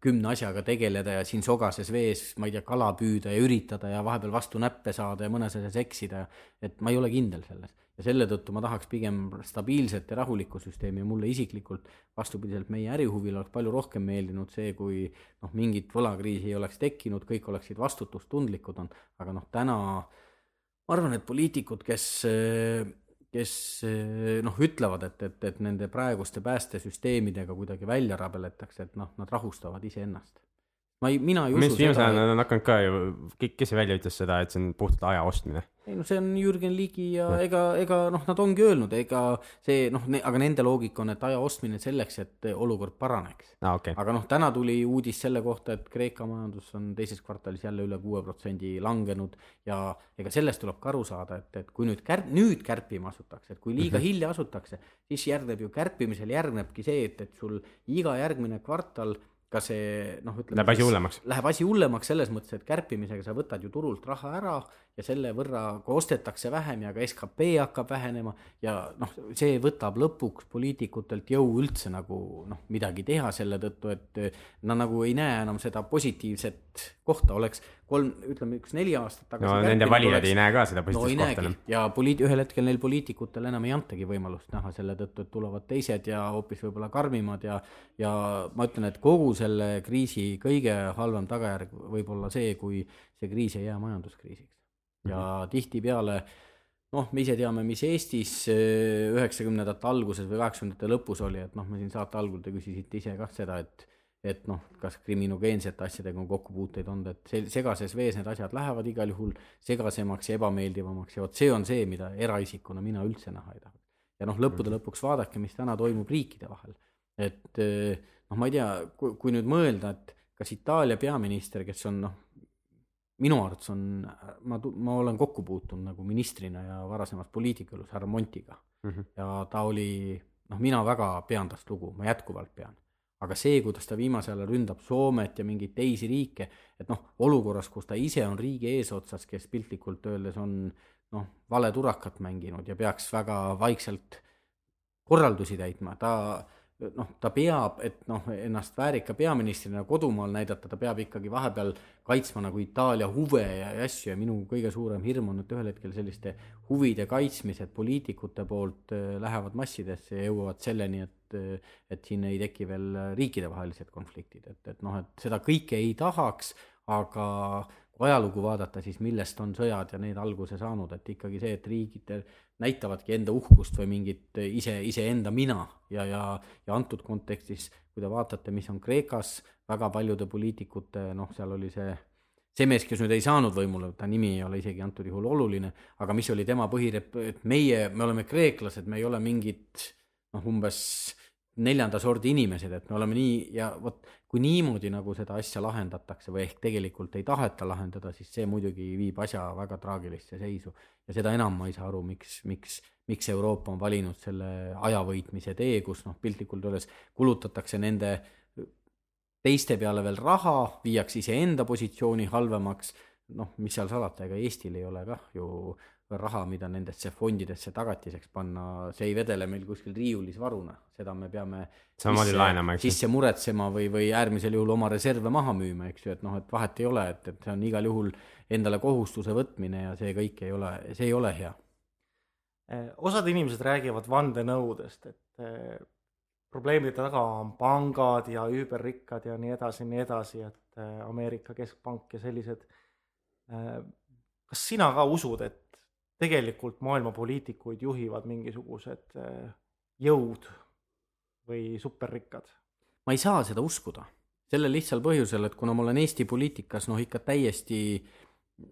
kümne asjaga tegeleda ja siin sogases vees, ma ei tea, kala püüda ja üritada ja vahepeal vastu näppe saada ja mõnes asjas eksida, et ma ei ole kindel selles. Ja selle tõttu ma tahaks pigem stabiilset ja rahulikku süsteemi ja mulle isiklikult vastupidiselt meie ärihuvile oleks palju rohkem meeldinud see, kui noh, mingit võlakriisi ei oleks tekkinud, kõik oleksid vastutustundlikud on, aga noh, täna ma arvan, et poliitikud, kes kes noh, ütlevad, et, et, et nende praeguste päästesüsteemidega kuidagi välja rabeletakse, et noh, nad rahustavad iseennast ma ei, mina ei usu seda. Nad on hakanud ka ju, kes see välja ütles seda, et see on puhtalt aja ostmine? ei no see on Jürgen Ligi ja no. ega, ega noh, nad ongi öelnud, ega see noh ne,, aga nende loogika on, et aja ostmine selleks, et olukord paraneks ah,. Okay. aga noh, täna tuli uudis selle kohta, et Kreeka majandus on teises kvartalis jälle üle kuue protsendi langenud ja ega sellest tuleb ka aru saada, et, et kui nüüd kärp-, nüüd kärpima asutakse, et kui liiga mm -hmm. hilja asutakse, siis järgneb ju kärpimisel järgnebki see, et, et sul iga järgmine kvartal ka see noh, ütleme. Läheb asi hullemaks. Läheb asi hullemaks selles mõttes, et kärpimisega sa võtad ju turult raha ära ja selle võrra ka ostetakse vähem ja ka skp hakkab vähenema ja noh, see võtab lõpuks poliitikutelt jõu üldse nagu noh, midagi teha selle tõttu, et nad nagu ei näe enam seda positiivset kohta, oleks kolm, ütleme üks neli aastat tagasi. no nende valijad oleks... ei näe ka seda positiivset no, kohta enam. ja poliit-, ühel hetkel neil poliitikutel enam ei antagi võimalust näha selle tõttu, et tulevad teised ja hoopis võib-olla karmimad ja ja ma ütlen, et kogu selle kriisi kõige halvem tagajärg võib olla see, kui see kriis ei jää majanduskriisiks. Ja -hmm. tihtipeale noh, me ise teame, mis Eestis äh, üheksakümnendate alguses või kaheksakümnendate lõpus oli, et noh, me siin saate algul te küsisite ise kah seda, et et noh, kas kriminogeensete asjadega on kokkupuuteid olnud, et segases vees need asjad lähevad igal juhul segasemaks ja ebameeldivamaks ja vot see on see, mida eraisikuna mina üldse näha ei taha. ja noh, lõppude mhm. lõpuks vaadake, mis täna toimub riikide vahel. et äh, noh, ma ei tea, kui nüüd mõelda, et kas Itaalia peaminister, kes on noh, minu arvates on, ma, ma olen kokku puutunud nagu ministrina ja varasemas poliitikalus härra Montiga mm. -hmm. ja ta oli, noh, mina väga pean tast lugu, ma jätkuvalt pean. aga see, kuidas ta viimasel ajal ründab Soomet ja mingeid teisi riike, et noh, olukorras, kus ta ise on riigi eesotsas, kes piltlikult öeldes on noh, valeturakat mänginud ja peaks väga vaikselt korraldusi täitma, ta noh, ta peab, et noh, ennast väärika peaministrina kodumaal näidata, ta peab ikkagi vahepeal kaitsma nagu Itaalia huve ja, asju ja minu kõige suurem hirm on, et ühel hetkel selliste huvide kaitsmised poliitikute poolt äh, lähevad massidesse ja jõuavad selleni, et, äh, et siin ei teki veel riikidevahelised konfliktid, et, et noh, et seda kõike ei tahaks, aga ajalugu vaadata, siis millest on sõjad ja need alguse saanud, et ikkagi see, et riigid näitavadki enda uhkust või mingit ise, iseenda mina ja, ja, ja antud kontekstis, kui te vaatate, mis on Kreekas, väga paljude poliitikute, noh, seal oli see see mees, kes nüüd ei saanud võimule, ta nimi ei ole isegi antud juhul oluline, aga mis oli tema põhirep-, et meie, me oleme kreeklased, me ei ole mingid noh, umbes neljanda sordi inimesed, et me oleme nii ja vot kui niimoodi nagu seda asja lahendatakse või ehk tegelikult ei taheta lahendada, siis see muidugi viib asja väga traagilisse seisu. ja seda enam ma ei saa aru, miks, miks, miks Euroopa on valinud selle aja võitmise tee, kus noh, piltlikult öeldes kulutatakse nende teiste peale veel raha, viiakse iseenda positsiooni halvemaks, noh, mis seal salata, ega Eestil ei ole kah ju raha, mida nendesse fondidesse tagatiseks panna, see ei vedele meil kuskil riiulis varuna, seda me peame samamoodi laenama, eks ju. sisse muretsema või, või äärmisel juhul oma reserve maha müüma, eks ju, et noh, et vahet ei ole, et, et see on igal juhul endale kohustuse võtmine ja see kõik ei ole, see ei ole hea. Eh, osad inimesed räägivad vandenõudest, et eh, probleemide taga on pangad ja üüberrikkad ja nii edasi ja nii edasi, et eh, Ameerika keskpank ja sellised. kas sina ka usud, et tegelikult maailma poliitikuid juhivad mingisugused äh, jõud või superrikkad. ma ei saa seda uskuda, sellel lihtsal põhjusel, et kuna ma olen Eesti poliitikas noh, ikka täiesti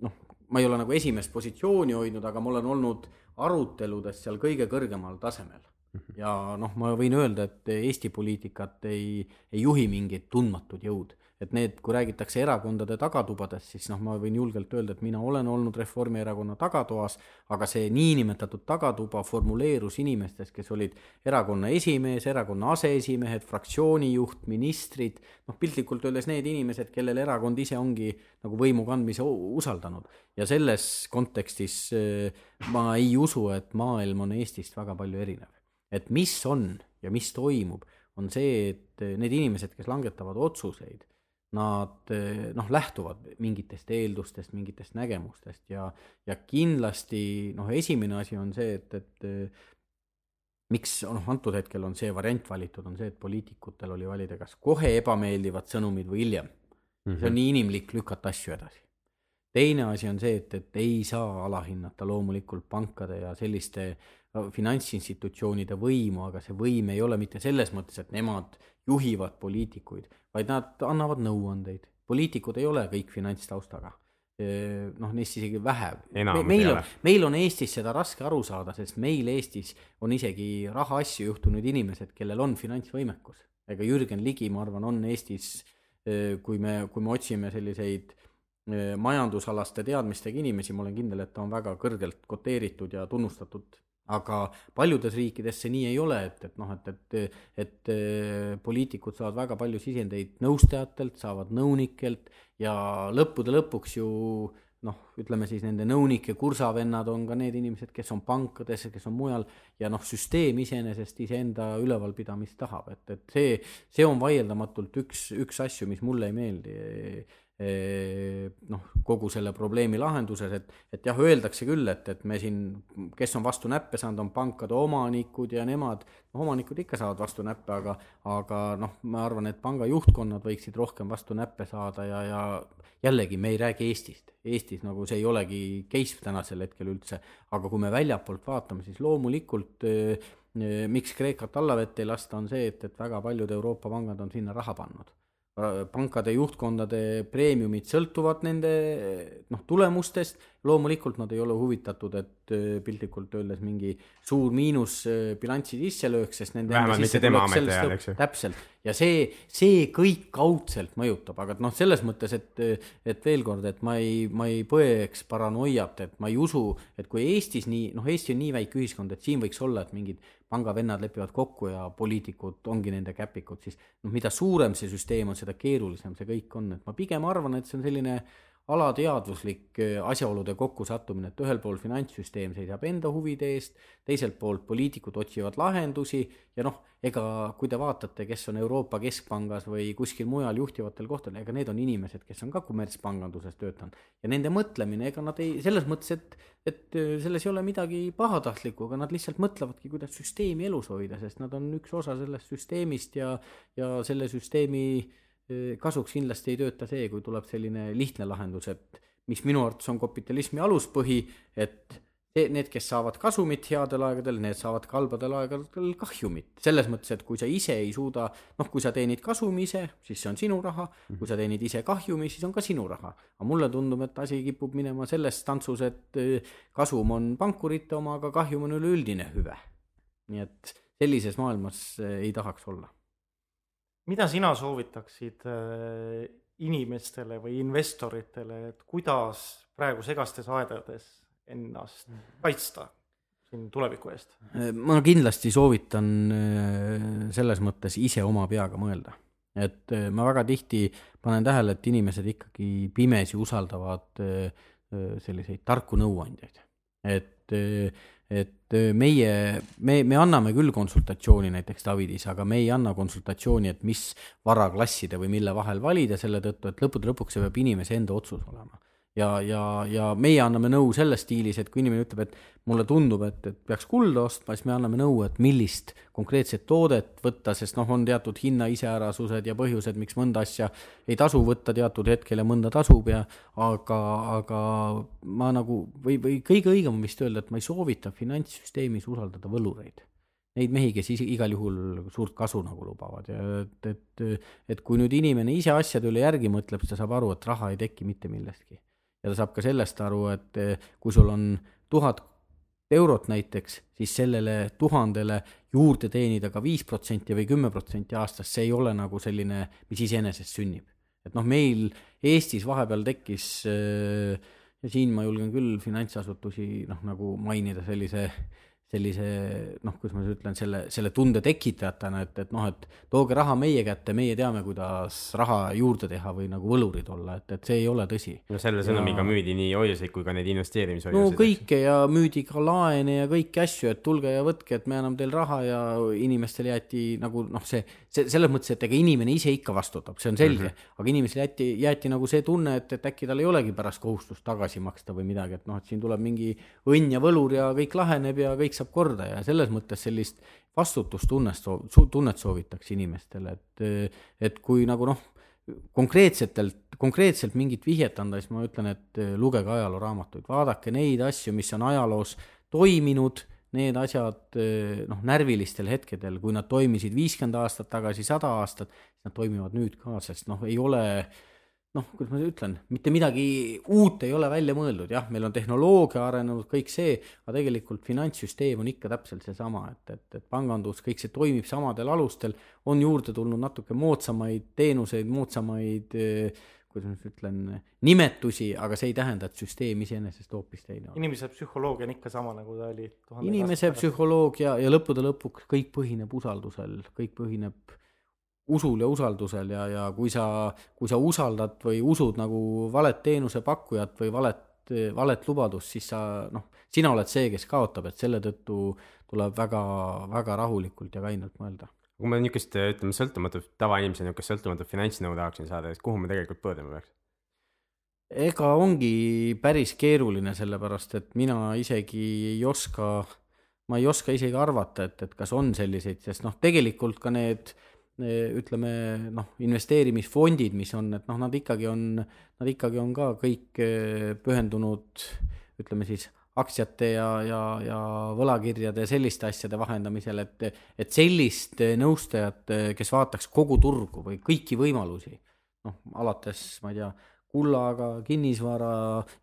noh, ma ei ole nagu esimest positsiooni hoidnud, aga ma olen olnud aruteludes seal kõige kõrgemal tasemel. Mhm. ja noh, ma võin öelda, et Eesti poliitikat ei, ei juhi mingid tundmatud jõud et need, kui räägitakse erakondade tagatubadest, siis noh, ma võin julgelt öelda, et mina olen olnud Reformierakonna tagatoas, aga see niinimetatud tagatuba formuleerus inimestest, kes olid erakonna esimees, erakonna aseesimehed, fraktsiooni juht, ministrid, noh piltlikult öeldes need inimesed, kellele erakond ise ongi nagu võimu kandmise usaldanud. ja selles kontekstis äh, ma ei usu, et maailm on Eestist väga palju erinev. et mis on ja mis toimub, on see, et need inimesed, kes langetavad otsuseid, nad eh, noh, lähtuvad mingitest eeldustest, mingitest nägemustest ja, ja kindlasti noh, esimene asi on see, et, et eh, miks noh, antud hetkel on see variant valitud, on see, et poliitikutel oli valida kas kohe ebameeldivad sõnumid või hiljem mm. -hmm. see on nii inimlik lükata asju edasi. Teine asi on see, et, et ei saa alahinnata loomulikult pankade ja selliste finantsinstitutsioonide võimu, aga see võim ei ole mitte selles mõttes, et nemad juhivad poliitikuid, vaid nad annavad nõuandeid. poliitikud ei ole kõik finantstaustaga. noh, neist isegi vähe. Me, meil on, meil on Eestis seda raske aru saada, sest meil Eestis on isegi rahaasju juhtunud inimesed, kellel on finantsvõimekus. ega Jürgen Ligi, ma arvan, on Eestis, kui me, kui me otsime selliseid majandusalaste teadmistega inimesi, ma olen kindel, et ta on väga kõrgelt koteeritud ja tunnustatud. Aga paljudes riikides see nii ei ole, et, et noh, et, et, et poliitikud saavad väga palju sisendeid nõustajatelt, saavad nõunikelt ja lõppude lõpuks ju noh, ütleme siis nende nõunike kursavennad on ka need inimesed, kes on pankades, kes on mujal ja noh, süsteem iseenesest iseenda ülevalpidamist tahab, et, et see, see on vaieldamatult üks, üks asju, mis mulle ei meeldi noh, kogu selle probleemi lahenduses, et, et jah, öeldakse küll, et, et me siin, kes on vastu näppe saanud, on pankade omanikud ja nemad, noh, omanikud ikka saavad vastu näppe, aga, aga noh, ma arvan, et panga juhtkonnad võiksid rohkem vastu näppe saada ja, ja jällegi, me ei räägi Eestist. Eestis nagu see ei olegi case tänasel hetkel üldse, aga kui me väljapoolt vaatame, siis loomulikult eh, miks Kreekat allavette ei lasta, on see, et, et väga paljud Euroopa pangad on sinna raha pannud pankade juhtkondade preemiumid sõltuvad nende noh, tulemustest loomulikult nad ei ole huvitatud, et äh, piltlikult öeldes mingi suur miinus äh, bilanssi sisse lööks, sest nende vähemalt mitte tema ametiajal, eks ju. täpselt, ja see, see kõik kaudselt mõjutab, aga noh, selles mõttes, et, et veel kord, et ma ei, ma ei põeks paranoiat, et ma ei usu, et kui Eestis nii, noh, Eesti on nii väike ühiskond, et siin võiks olla, et mingid pangavennad lepivad kokku ja poliitikud ongi nende käpikud, siis noh, mida suurem see süsteem on, seda keerulisem see kõik on, et ma pigem arvan, et see on selline alateadvuslik äh, asjaolude kokkusattumine, et ühel pool finantssüsteem seisab enda huvide eest, teiselt poolt poliitikud otsivad lahendusi ja noh, ega kui te vaatate, kes on Euroopa Keskpangas või kuskil mujal juhtivatel kohtadel, ega need on inimesed, kes on ka kommertspanganduses töötanud. Ja nende mõtlemine, ega nad ei, selles mõttes, et, et äh, selles ei ole midagi pahatahtlikku, aga nad lihtsalt mõtlevadki, kuidas süsteemi elus hoida, sest nad on üks osa sellest süsteemist ja, ja selle süsteemi kasuks kindlasti ei tööta see, kui tuleb selline lihtne lahendus, et mis minu arvates on kapitalismi aluspõhi, et need, kes saavad kasumit headel aegadel, need saavad ka halbadel aegadel kahjumit. selles mõttes, et kui sa ise ei suuda, noh, kui sa teenid kasumi ise, siis see on sinu raha, kui sa teenid ise kahjumi, siis on ka sinu raha. aga mulle tundub, et asi kipub minema selles tantsus, et kasum on pankurite oma, aga kahjum on üleüldine hüve. nii et sellises maailmas ei tahaks olla mida sina soovitaksid äh, inimestele või investoritele, et kuidas praegu segastes aedades ennast kaitsta siin tuleviku eest? ma kindlasti soovitan äh, selles mõttes ise oma peaga mõelda. et äh, ma väga tihti panen tähele, et inimesed ikkagi pimesi usaldavad selliseid tarku nõuandjaid. et et meie, me, me anname küll konsultatsiooni näiteks Davidis, aga me ei anna konsultatsiooni, et mis varaklasside või mille vahel valida, selle tõttu, et lõppude lõpuks see peab inimese enda otsus olema ja, ja, ja meie anname nõu selles stiilis, et kui inimene ütleb, et mulle tundub, et, et peaks kulda ostma, siis me anname nõu, et millist konkreetset toodet võtta, sest noh, on teatud hinna iseärasused ja põhjused, miks mõnda asja ei tasu võtta teatud hetkel ja mõnda tasub ja aga, aga ma nagu või, või kõige õigem on vist öelda, et ma ei soovita finantssüsteemis usaldada võlureid. Neid mehi, kes isi, igal juhul suurt kasu nagu lubavad ja et, et, et kui nüüd inimene ise asjade üle järgi mõtleb, siis ta saab aru, et raha ei teki mitte millestki ja ta saab ka sellest aru, et eh, kui sul on tuhat eurot näiteks, siis sellele tuhandele juurde teenida ka viis protsenti või kümme protsenti aastas, see ei ole nagu selline, mis iseenesest sünnib. et noh, meil Eestis vahepeal tekkis eh, ja siin ma julgen küll finantsasutusi noh, nagu mainida sellise sellise noh, kuidas ma nüüd ütlen, selle, selle tunde tekitajatena, et, et noh, et tooge raha meie kätte, meie teame, kuidas raha juurde teha või nagu võlurid olla, et, et see ei ole tõsi. no selle sõnumiga ja... müüdi nii hoiuseid kui ka neid investeerimishoiuseid. no kõike ja müüdi ka laene ja kõiki asju, et tulge ja võtke, et me anname teile raha ja inimestele jäeti nagu noh, see, see selles mõttes, et ega inimene ise ikka vastutab, see on selge mm, -hmm. aga inimesele jäeti, jäeti nagu see tunne, et, et äkki tal ei olegi pärast kohustust tagasi maksta või midagi, et noh, et siin tuleb mingi õnn ja võlur ja kõik laheneb ja kõik saab korda ja selles mõttes sellist vastutustunnet soov, tunnet soovitaks inimestele, et, et kui nagu noh, konkreetsetelt, konkreetselt mingit vihjet anda, siis ma ütlen, et lugege ajalooraamatuid, vaadake neid asju, mis on ajaloos toiminud, need asjad noh, närvilistel hetkedel, kui nad toimisid viiskümmend aastat tagasi, sada aastat, nad toimivad nüüd ka, sest noh, ei ole äh, noh, kuidas ma ütlen, mitte midagi uut ei ole välja mõeldud, jah, meil on tehnoloogia arenenud, kõik see, aga tegelikult finantssüsteem on ikka täpselt seesama, et, et, et pangandus, kõik see toimib samadel alustel, on juurde tulnud natuke moodsamaid teenuseid, moodsamaid kuidas ma nüüd ütlen, nimetusi, aga see ei tähenda, et süsteem iseenesest hoopis teine on. inimese psühholoogia on ikka sama, nagu ta oli. inimese psühholoogia ja lõppude lõpuks kõik põhineb usaldusel, kõik põhineb usul ja usaldusel ja, ja kui sa, kui sa usaldad või usud nagu valet teenusepakkujat või valet, valet lubadust, siis sa noh, sina oled see, kes kaotab, et selle tõttu tuleb väga, väga rahulikult ja kainelt mõelda. kui ma niisugust, ütleme, sõltumatut, tavainimesena niisugust sõltumatut finantsnõu tahaksin saada, siis kuhu ma tegelikult pöörduma peaks? ega ongi päris keeruline, sellepärast et mina isegi ei oska, ma ei oska isegi arvata, et, et kas on selliseid, sest noh, tegelikult ka need äh, ütleme noh, investeerimisfondid, mis on, et noh, nad ikkagi on, nad ikkagi on ka kõik eh, pühendunud ütleme siis aktsiate ja, ja, ja võlakirjade ja selliste asjade vahendamisel, et, et sellist nõustajat, kes vaataks kogu turgu või kõiki võimalusi, noh, alates, ma ei tea, kullaga, kinnisvara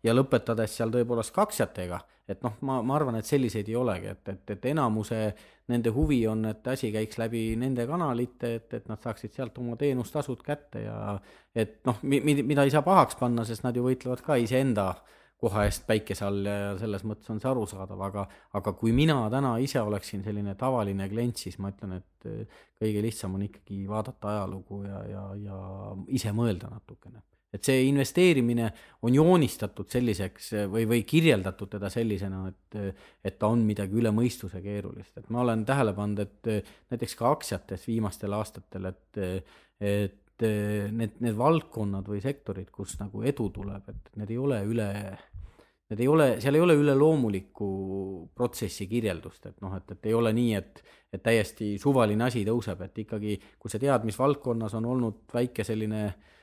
ja lõpetades seal tõepoolest ka aktsiatega et noh, ma, ma arvan, et selliseid ei olegi, et, et, et enamuse nende huvi on, et asi käiks läbi nende kanalite, et, et nad saaksid sealt oma teenustasud kätte ja et noh, mida ei saa pahaks panna, sest nad ju võitlevad ka iseenda koha eest päikese all ja selles mõttes on see arusaadav, aga, aga kui mina täna ise oleksin selline tavaline klient, siis ma ütlen, et kõige lihtsam on ikkagi vaadata ajalugu ja, ja, ja ise mõelda natukene et see investeerimine on joonistatud selliseks või, või kirjeldatud teda sellisena, et, et ta on midagi üle mõistuse keerulist, et ma olen tähele pannud, et näiteks ka aktsiates viimastel aastatel, et, et need, need valdkonnad või sektorid, kus nagu edu tuleb, et need ei ole üle, need ei ole, seal ei ole üleloomulikku protsessi kirjeldust, et noh, et, et ei ole nii, et, et täiesti suvaline asi tõuseb, et ikkagi, kui sa tead, mis valdkonnas on olnud väike selline äh,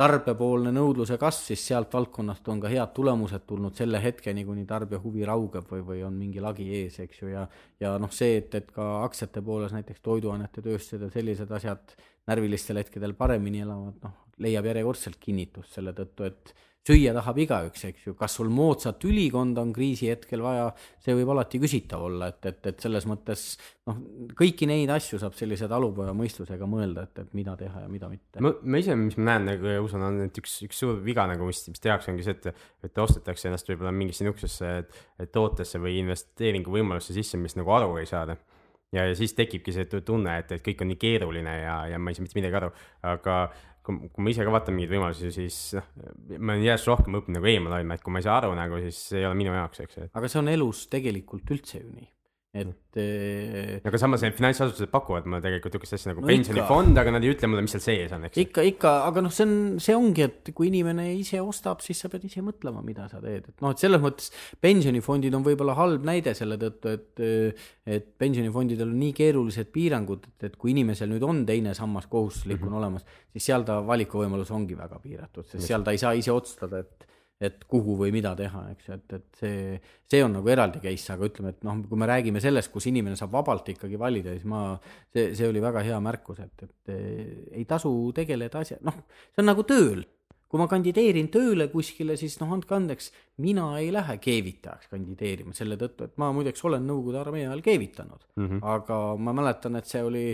tarbijapoolne nõudluse kasv, siis sealt valdkonnast on ka head tulemused tulnud selle hetkeni, kuni tarbija huvi raugeb või, või on mingi lagi ees, eks ju, ja ja noh, see, et, et ka aktsiate pooles näiteks toiduainete tööstused ja sellised asjad närvilistel hetkedel paremini elavad, noh, leiab järjekordselt kinnitust selle tõttu, et süüa tahab igaüks, eks ju, kas sul moodsat ülikonda on kriisi hetkel vaja, see võib alati küsitav olla, et, et, et selles mõttes noh, kõiki neid asju saab sellise talupoja mõistusega mõelda, et, et mida teha ja mida mitte. ma, ma ise, mis ma näen nagu ja usun, on, et üks, üks suur viga nagu, mis, mis tehakse, ongi see, et, et ostetakse ennast võib-olla mingisse niisugusesse tootesse või investeeringuvõimalusse sisse, mis nagu aru ei saada. Ja, ja siis tekibki see tunne, et, et kõik on nii keeruline ja, ja ma ei saa mitte midagi aru, aga kui, kui ma ise ka vaatan mingeid võimalusi, siis noh, ma olen järjest rohkem õppinud nagu eemale hoidma, et kui ma ei saa aru nagu, siis ei ole minu jaoks, eks ju. aga see on elus tegelikult üldse ju nii et mm.. aga samas need finantsasutused pakuvad mulle tegelikult niisugust asja nagu no pensionifond, aga nad ei ütle mulle, mis seal sees on, eks. ikka, ikka, aga noh, see on, see ongi, et kui inimene ise ostab, siis sa pead ise mõtlema, mida sa teed, et noh, et selles mõttes pensionifondid on võib-olla halb näide selle tõttu, et, et pensionifondidel on nii keerulised piirangud, et, et kui inimesel nüüd on teine sammas kohustuslik mm -hmm. on olemas, siis seal ta valikuvõimalus ongi väga piiratud, sest seal ta ei saa ise otsustada, et et kuhu või mida teha, eks ju, et, et see, see on nagu eraldi case, aga ütleme, et noh, kui me räägime sellest, kus inimene saab vabalt ikkagi valida, siis ma, see, see oli väga hea märkus, et, et ei tasu tegeleda asja, noh, see on nagu tööl. kui ma kandideerin tööle kuskile, siis noh, andke andeks, mina ei lähe keevitajaks kandideerima selle tõttu, et ma muideks olen Nõukogude armee ajal keevitanud mm, -hmm. aga ma mäletan, et see oli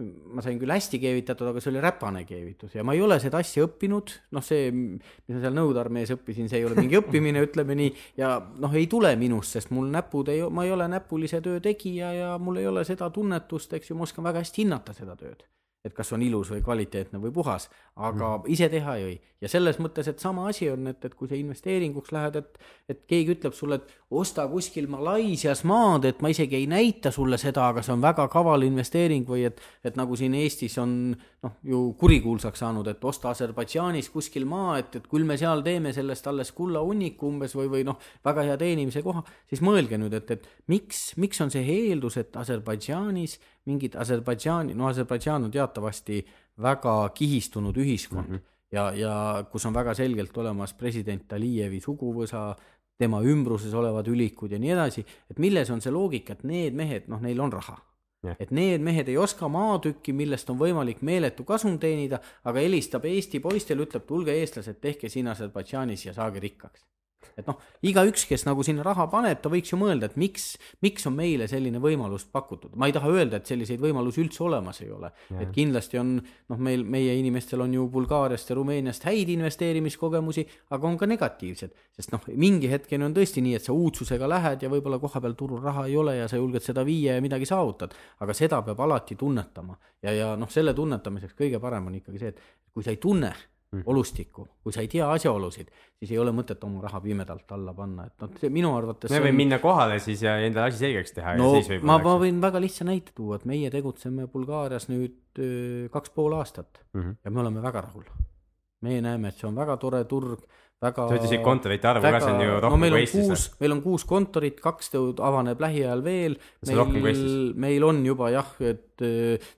ma sain küll hästi keevitatud, aga see oli räpane keevitus ja ma ei ole seda asja õppinud, noh, see, mis ma seal Nõukogude armees õppisin, see ei ole mingi õppimine, ütleme nii, ja noh, ei tule minust, sest mul näpud ei, ma ei ole näpulise töö tegija ja mul ei ole seda tunnetust, eks ju, ma oskan väga hästi hinnata seda tööd et kas on ilus või kvaliteetne või puhas, aga mm. ise teha ei või. ja selles mõttes, et sama asi on, et, et kui sa investeeringuks lähed, et, et keegi ütleb sulle, et osta kuskil Malaisias maad, et ma isegi ei näita sulle seda, aga see on väga kaval investeering või et, et nagu siin Eestis on noh, ju kurikuulsaks saanud, et osta Aserbaidžaanis kuskil maa, et, et küll me seal teeme sellest alles kullahunniku umbes või, või noh, väga hea teenimise koha, siis mõelge nüüd, et, et miks, miks on see eeldus, et Aserbaidžaanis mingid Aserbaidžaani, no Aserbaidžaan on teatavasti väga kihistunud ühiskond mm -hmm. ja, ja kus on väga selgelt olemas president Alijevi suguvõsa, tema ümbruses olevad ülikud ja nii edasi, et milles on see loogika, et need mehed, noh, neil on raha. Et need mehed ei oska maatükki, millest on võimalik meeletu kasum teenida, aga helistab Eesti poistele, ütleb, tulge eestlased, tehke siin Aserbaidžaanis ja saage rikkaks et noh, igaüks, kes nagu sinna raha paneb, ta võiks ju mõelda, et miks, miks on meile selline võimalus pakutud. ma ei taha öelda, et selliseid võimalusi üldse olemas ei ole. et kindlasti on noh, meil, meie inimestel on ju Bulgaariast ja Rumeeniast häid investeerimiskogemusi, aga on ka negatiivsed. sest noh, mingi hetkeni on tõesti nii, et sa uudsusega lähed ja võib-olla kohapeal turul raha ei ole ja sa julged seda viia ja midagi saavutad. aga seda peab alati tunnetama ja, ja noh, selle tunnetamiseks kõige parem on ikkagi see, et kui sa ei tunne. Olustikku, kui sa ei tea asjaolusid, siis ei ole mõtet oma raha pimedalt alla panna, et noh, see minu arvates. me võime on... minna kohale siis ja endale asi selgeks teha no, ja siis võib. ma, ma võin väga lihtsa näite tuua, et meie tegutseme Bulgaarias nüüd öö, kaks pool aastat mm -hmm. ja me oleme väga rahul. meie näeme, et see on väga tore turg väga. sa ütlesid kontorite arvu ka, see on ju rohkem no, kui Eestis. meil on kuus kontorit, kaks avaneb lähiajal veel. see on rohkem kui Eestis? meil on juba jah, et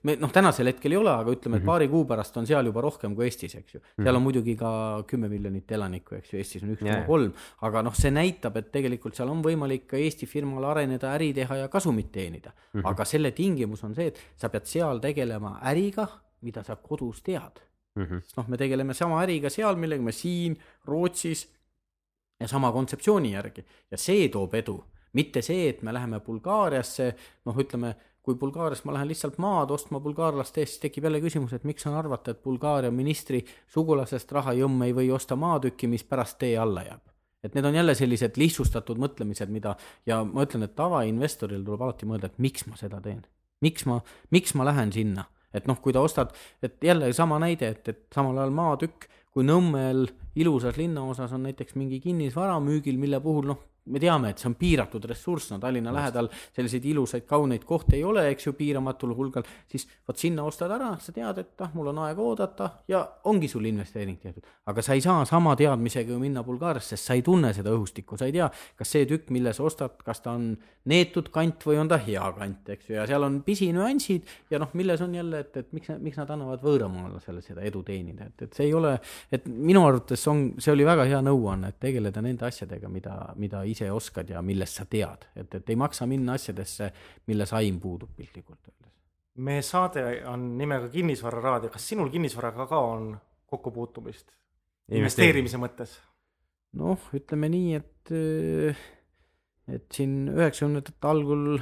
me noh, tänasel hetkel ei ole, aga ütleme, et mm -hmm. paari kuu pärast on seal juba rohkem kui Eestis, eks ju. seal mm -hmm. on muidugi ka kümme miljonit elanikku, eks ju, Eestis on üks koma kolm, aga noh, see näitab, et tegelikult seal on võimalik ka Eesti firmal areneda, äri teha ja kasumit teenida mm. -hmm. aga selle tingimus on see, et sa pead seal tegelema äriga, mida sa kodus tead mm -hmm. noh, me tegeleme sama äriga seal, millega me siin Rootsis ja sama kontseptsiooni järgi ja see toob edu, mitte see, et me läheme Bulgaariasse, noh, ütleme kui Bulgaarias ma lähen lihtsalt maad ostma bulgaarlaste eest, siis tekib jälle küsimus, et miks on arvata, et Bulgaaria ministri sugulasest rahajõmm ei või osta maatükki, mis pärast tee alla jääb. et need on jälle sellised lihtsustatud mõtlemised, mida ja ma ütlen, et tavainvestoril tuleb alati mõelda, et miks ma seda teen. miks ma, miks ma lähen sinna, et noh, kui ta ostad, et jälle sama näide, et, et samal ajal maatükk, kui Nõmmel ilusas linnaosas on näiteks mingi kinnisvara müügil, mille puhul noh, me teame, et see on piiratud ressurss, no Tallinna Just. lähedal selliseid ilusaid kauneid kohti ei ole, eks ju, piiramatul hulgal, siis vot sinna ostad ära, sa tead, et ah, mul on aega oodata ja ongi sul investeering tehtud. aga sa ei saa sama teadmisega ju minna Bulgaariasse, sest sa ei tunne seda õhustikku, sa ei tea, kas see tükk, mille sa ostad, kas ta on neetud kant või on ta hea kant, eks ju, ja seal on pisinüansid ja noh, milles on jälle, et, et miks, miks nad annavad võõramaalasele seda edu teenida, et, et see ei ole, et minu arvates on, see oli väga hea nõuanne, et tegeleda nende asjadega, mida, mida ise oskad ja millest sa tead, et, et ei maksa minna asjadesse, milles aim puudub piltlikult öeldes. meie saade on nimega Kinnisvararaadio, kas sinul kinnisvaraga ka on kokkupuutumist investeerimise mõttes? noh, ütleme nii, et, et siin üheksakümnendate algul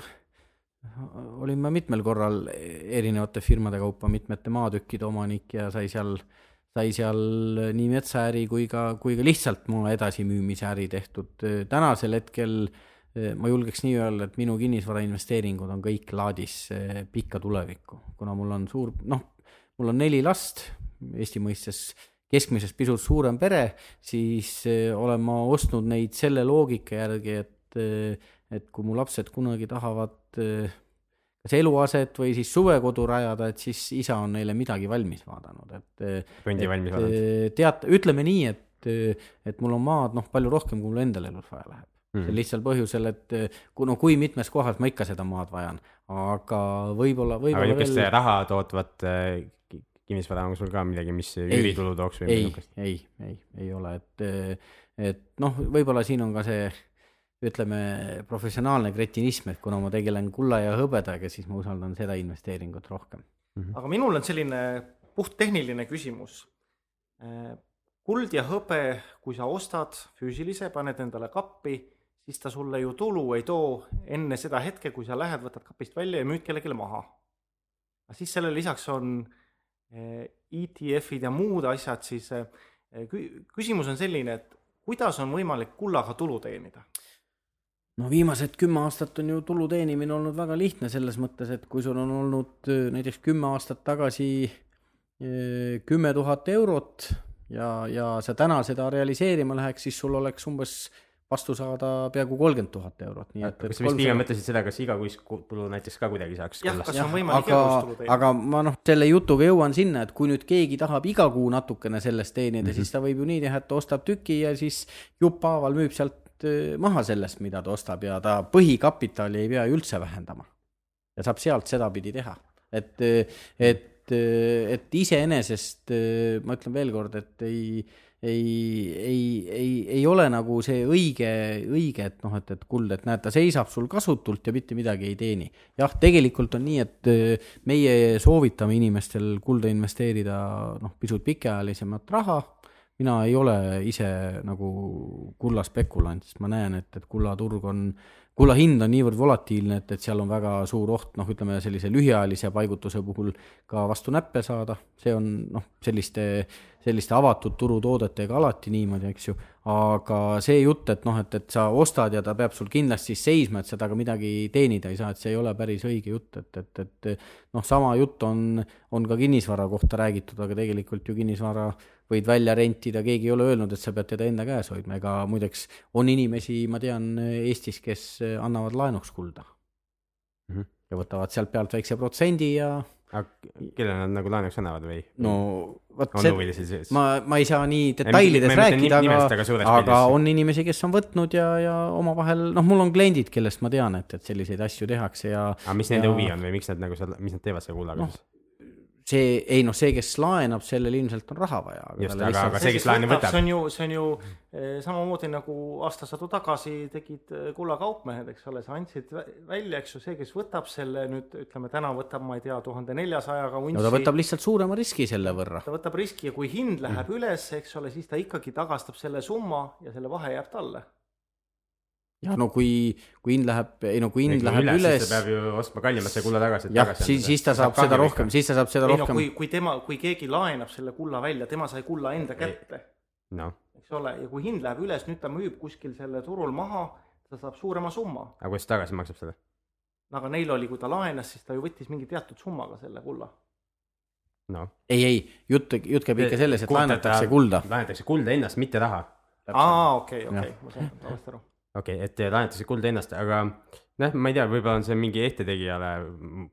olin ma mitmel korral erinevate firmade kaupa mitmete maatükkide omanik ja sai seal äh, sai seal nii metsaäri kui ka, kui ka lihtsalt maa edasimüümise äri tehtud. tänasel hetkel ma julgeks nii öelda, et minu kinnisvarainvesteeringud on kõik laadis pikka tulevikku, kuna mul on suur, noh, mul on neli last, Eesti mõistes keskmisest pisut suurem pere, siis olen ma ostnud neid selle loogika järgi, et, et kui mu lapsed kunagi tahavad kas eluaset või siis suvekodu rajada, et siis isa on neile midagi valmis vaadanud, et. kõndi valmis vaadanud. tead, ütleme nii, et, et mul on maad noh, palju rohkem, kui mul endal elus vaja läheb mm. -hmm. lihtsal põhjusel, et kui no kui mitmes kohas ma ikka seda maad vajan, aga võib-olla, võib-olla. aga niisugust veel... raha tootvat kinnisvara on sul ka midagi, mis üüritulu tooks või? ei, ei, ei, ei ole, et, et noh, võib-olla siin on ka see ütleme, professionaalne kretinism, et kuna ma tegelen kulla ja hõbedaga, siis ma usaldan seda investeeringut rohkem mm. -hmm. aga minul on selline puhttehniline küsimus. Kuld ja hõbe, kui sa ostad füüsilise, paned endale kappi, siis ta sulle ju tulu ei too enne seda hetke, kui sa lähed, võtad kapist välja ja müüd kellelegi maha. aga siis sellele lisaks on ETF-id ja muud asjad, siis äh, küsimus on selline, et kuidas on võimalik kullaga tulu teenida? No viimased kümme aastat on ju tulu teenimine olnud väga lihtne selles mõttes, et kui sul on olnud äh, näiteks kümme aastat tagasi äh, kümme tuhat eurot ja, ja sa täna seda realiseerima läheks, siis sul oleks umbes vastu saada peaaegu kolmkümmend tuhat eurot, nii et. kas sa vist pigem mõtlesid seda, kas igakuist tulu näiteks ka kuidagi saaks? jah, kas on võimalik igakuist tulu teenida? aga ma noh, selle jutuga jõuan sinna, et kui nüüd keegi tahab iga kuu natukene sellest teenida mm, -hmm. siis ta võib ju nii teha, et ta ostab tüki ja siis jupphaaval müüb sealt maha sellest, mida ta ostab ja ta põhikapitali ei pea üldse vähendama. ja saab sealt sedapidi teha, et, äh, et, äh, et iseenesest ma ütlen veel kord, et ei, ei, ei, ei, ei ole nagu see õige, õige, et noh, et, et kuld, et näed, ta seisab sul kasutult ja mitte midagi ei teeni. jah, tegelikult on nii, et meie soovitame inimestel kulda investeerida noh, pisut pikaajalisemat raha mina ei ole ise nagu kulla spekulant, sest ma näen, et, et kullaturg on, kulla hind on niivõrd volatiilne, et, et seal on väga suur oht, noh, ütleme sellise lühiajalise paigutuse puhul ka vastu näppe saada, see on noh, selliste, selliste avatud turutoodetega alati niimoodi, eks ju, aga see jutt, et noh, et, et sa ostad ja ta peab sul kindlasti seisma, et sa temaga midagi teenida ei saa, et see ei ole päris õige jutt, et, et, et noh, sama jutt on, on ka kinnisvara kohta räägitud, aga tegelikult ju kinnisvara võid välja rentida, keegi ei ole öelnud, et sa pead teda enda käes hoidma, ega muideks on inimesi, ma tean Eestis, kes annavad laenuks kulda mm. -hmm. ja võtavad sealt pealt väikse protsendi ja aga kellele nad nagu laenuks annavad või? no vot see, ma, ma ei saa nii detailides rääkida, aga, aga on inimesi, kes on võtnud ja, ja omavahel, noh, mul on kliendid, kellest ma tean, et, et selliseid asju tehakse ja. aga mis nende ja... huvi on või miks nad nagu seal, mis nad teevad selle kullaga no, siis? See ei noh, see, kes laenab, sellel ilmselt on raha vaja. just, aga, aga see, kes laenu võtab. see on ju, see on ju eh, samamoodi nagu aastasadu tagasi tegid eh, kullakaupmehed, eks ole, sa andsid välja, eks ju, see, kes võtab selle nüüd ütleme täna võtab, ma ei tea, tuhande neljasajaga untsi. no ta võtab lihtsalt suurema riski selle võrra. ta võtab riski ja kui hind läheb mm. üles, eks ole, siis ta ikkagi tagastab selle summa ja selle vahe jääb talle ja no kui, kui hind läheb, ei no kui hind läheb üles, üles. ta peab ju ostma kallimat see kulla tagasi. jah, siis, siis ta saab, saab seda rohkem, siis ta saab seda ei, rohkem no,. kui, kui tema, kui keegi laenab selle kulla välja, tema sai kulla enda kätte. noh. eks ole, ja kui hind läheb üles, nüüd ta müüb kuskil selle turul maha, ta saab suurema summa. aga kuidas ta tagasi maksab selle? no aga neil oli, kui ta laenas, siis ta ju võttis mingi teatud summaga selle kulla no.. ei, ei, jutt, jutt käib ikka selles, et laenatakse kulda. laenatakse kulda ennast, mitte raha. aa, okei, okei, ma saan valesti aru okei okay,, et laenatakse kulda ennast, aga noh, ma ei tea, võib-olla on see mingi ehtetegijale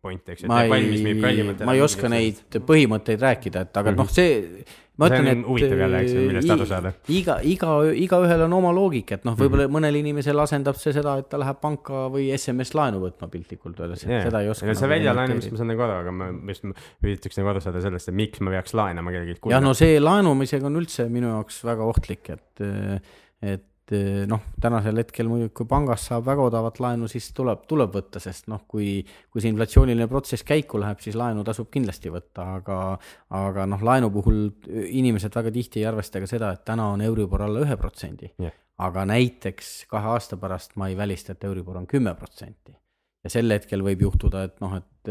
point, eks. ma ei, ma ei oska neid põhimõtteid rääkida, et aga mm -hmm. noh, see. ma ütlen, et. huvitav jälle, eks ju, millest aru saada. iga, iga, igaühel on oma loogika, et noh, võib-olla mm -hmm. mõnel inimesel asendab see seda, et ta läheb panka või SMS laenu võtma piltlikult öeldes, et yeah. seda ei oska. see nagu väljalaenamist ma saan nagu aru, aga ma just üritaks nagu aru saada sellest, et miks ma peaks laenama kellelgi. jah, no see laenumisega on üldse minu jaoks väga ohtlik, et, et et eh, noh, tänasel hetkel muidugi, kui pangast saab väga odavat laenu, siis tuleb, tuleb võtta, sest noh, kui, kui see inflatsiooniline protsess käiku läheb, siis laenu tasub kindlasti võtta, aga, aga noh, laenu puhul inimesed väga tihti ei arvesta ka seda, et täna on Euribor alla ühe protsendi aga näiteks kahe aasta pärast ma ei välista, et Euribor on kümme protsenti. ja sel hetkel võib juhtuda, et noh, et,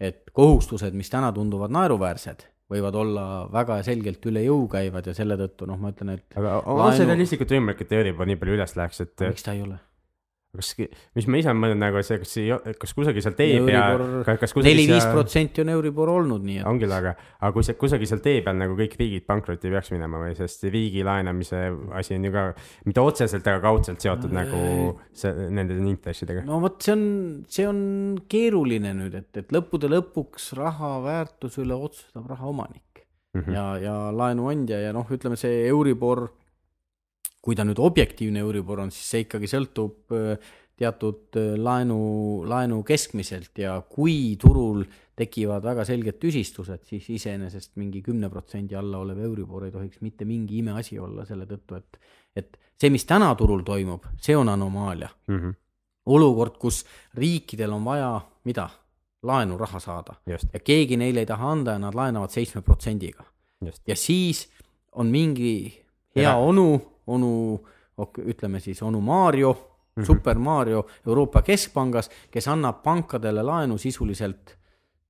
et kohustused, mis täna tunduvad naeruväärsed võivad olla väga selgelt üle jõu käivad ja selle tõttu noh, ma ütlen, et. aga on laenu... see realistlikult võimalik, et Euribor nii palju üles läheks, et. miks ta ei ole? Kas, mis ma ise mõtlen nagu see, kas, kas kusagil seal tee peal, neli-viis protsenti on Euribor olnud, nii et. ongi, aga, aga kui see kusagil seal tee peal nagu kõik riigid pankrotti peaks minema või, sest riigi laenamise asi on ju ka mitte otseselt, aga kaudselt seotud no, nagu see, nende intressidega. no vot, see on, see on keeruline nüüd, et, et lõppude lõpuks raha väärtuse üle otsustab raha omanik mm -hmm. ja, ja laenuandja ja noh, ütleme see Euribor kui ta nüüd objektiivne Euribor on, siis see ikkagi sõltub äh, teatud äh, laenu, laenu keskmiselt ja kui turul tekivad väga selged tüsistused, siis iseenesest mingi kümne protsendi alla olev Euribor ei tohiks mitte mingi imeasi olla selle tõttu, et, et see, mis täna turul toimub, see on anomaalia mm. -hmm. olukord, kus riikidel on vaja, mida? laenuraha saada Just. ja keegi neile ei taha anda ja nad laenavad seitsme protsendiga. ja siis on mingi hea onu onu, ütleme siis onu Mario mm, -hmm. Super Mario Euroopa Keskpangas, kes annab pankadele laenu sisuliselt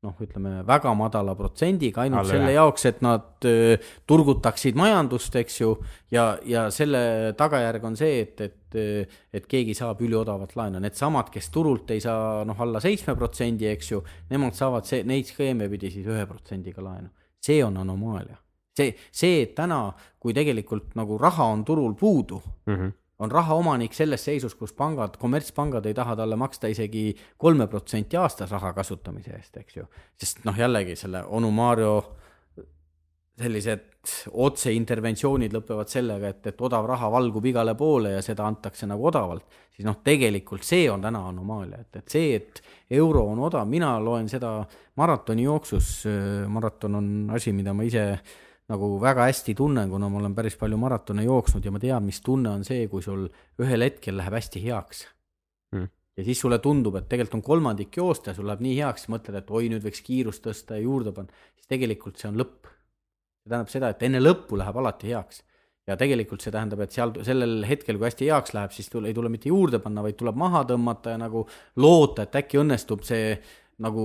noh, ütleme väga madala protsendiga ainult Alle, selle jah. jaoks, et nad öö, turgutaksid majandust, eks ju, ja, ja selle tagajärg on see, et, et, et keegi saab üliodavat laenu, needsamad, kes turult ei saa noh, alla seitsme protsendi, eks ju, nemad saavad see, neid skeeme pidi siis ühe protsendiga laenu. see on anomaalia see, see, et täna, kui tegelikult nagu raha on turul puudu mm, -hmm. on rahaomanik selles seisus, kus pangad, kommertspangad ei taha talle maksta isegi kolme protsenti aastas raha kasutamise eest, eks ju. sest noh, jällegi selle onu Mario sellised otseinterventsioonid lõpevad sellega, et, et odav raha valgub igale poole ja seda antakse nagu odavalt, siis noh, tegelikult see on täna anomaalia, et, et see, et euro on odav, mina loen seda maratoni jooksus, maraton on asi, mida ma ise äh, nagu väga hästi tunnen, kuna ma olen päris palju maratone jooksnud ja ma tean, mis tunne on see, kui sul ühel hetkel läheb hästi heaks mm.. ja siis sulle tundub, et tegelikult on kolmandik joosta ja sul läheb nii heaks, mõtled, et oi, nüüd võiks kiirust tõsta ja juurde panna, siis tegelikult see on lõpp. see tähendab seda, et enne lõppu läheb alati heaks. ja tegelikult see tähendab, et seal sellel hetkel, kui hästi heaks läheb, siis tule, ei tule mitte juurde panna, vaid tuleb maha tõmmata ja nagu loota, et äkki õnnestub see nagu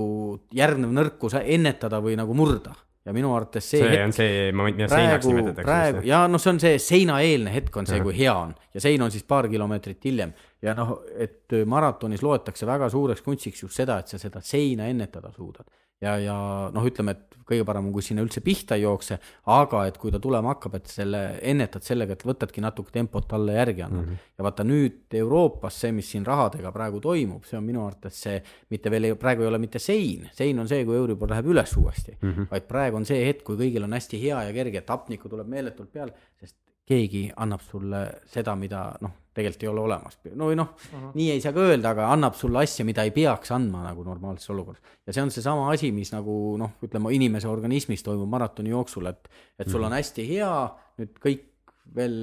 järgnev nõrkus ennetada või nagu murda ja minu arvates see, see hetk, on see moment, mida seinaks nimetatakse. praegu, ja noh, see on see seinaeelne hetk on see, kui hea on. Ja sein on siis paar kilomeetrit hiljem. Ja noh, et maratonis loetakse väga suureks kunstiks just seda, et sa seda seina ennetada suudad ja, ja noh, ütleme, et kõige parem on, kui sinna üldse pihta ei jookse, aga et kui ta tulema hakkab, et selle ennetad sellega, et võtadki natuke tempot alla järgi annad mm. -hmm. ja vaata nüüd Euroopas see, mis siin rahadega praegu toimub, see on minu arvates see, mitte veel ei, praegu ei ole mitte sein, sein on see, kui Euribor läheb üles uuesti mm, -hmm. vaid praegu on see hetk, kui kõigil on hästi hea ja kerge, tapnikku tuleb meeletult peale, sest keegi annab sulle seda, mida noh, tegelikult ei ole olemas. no või noh uh, -huh. nii ei saa ka öelda, aga annab sulle asja, mida ei peaks andma nagu normaalses olukorras. ja see on seesama asi, mis nagu noh, ütleme inimese organismis toimub maratoni jooksul, et, et sul on hästi hea, nüüd kõik veel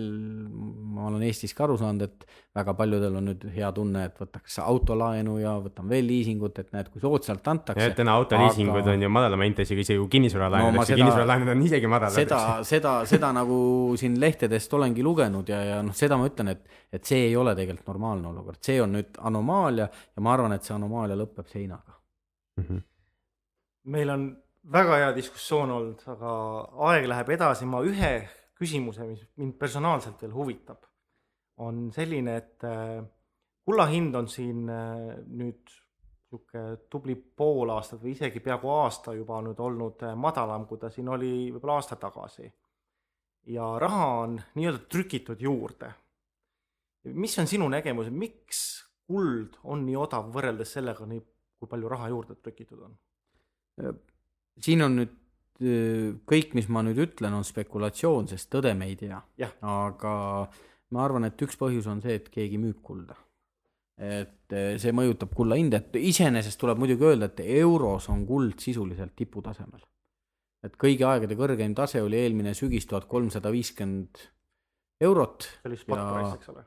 ma olen Eestis ka aru saanud, et väga paljudel on nüüd hea tunne, et võtaks autolaenu ja võtan veel liisingut, et näed, kui soodsalt antakse. täna autoliisingud aga... on ju madalama intressiga isegi kui kinnisvaralaenud no,, seda... kinnisvaralaenud on isegi madalad. seda, seda, seda nagu siin lehtedest olengi lugenud ja, ja noh, seda ma ütlen, et, et see ei ole tegelikult normaalne olukord, see on nüüd anomaalia ja ma arvan, et see anomaalia lõpeb seinaga mm. -hmm. meil on väga hea diskussioon olnud, aga aeg läheb edasi, ma ühe küsimuse, mis mind personaalselt veel huvitab, on selline, et äh, kulla hind on siin äh, nüüd niisugune tubli pool aastat või isegi peaaegu aasta juba nüüd olnud äh, madalam, kui ta siin oli võib-olla aasta tagasi. ja raha on nii-öelda trükitud juurde. mis on sinu nägemus, miks kuld on nii odav võrreldes sellega, nii, kui palju raha juurde trükitud on? siin on nüüd kõik, mis ma nüüd ütlen, on spekulatsioon, sest tõde me ei tea. aga ma arvan, et üks põhjus on see, et keegi müüb kulda. et eh, see mõjutab kulla hinda, et iseenesest tuleb muidugi öelda, et euros on kuld sisuliselt tiputasemel. et kõigi aegade kõrgeim tase oli eelmine sügis tuhat kolmsada viiskümmend eurot. see oli spot price, eks ole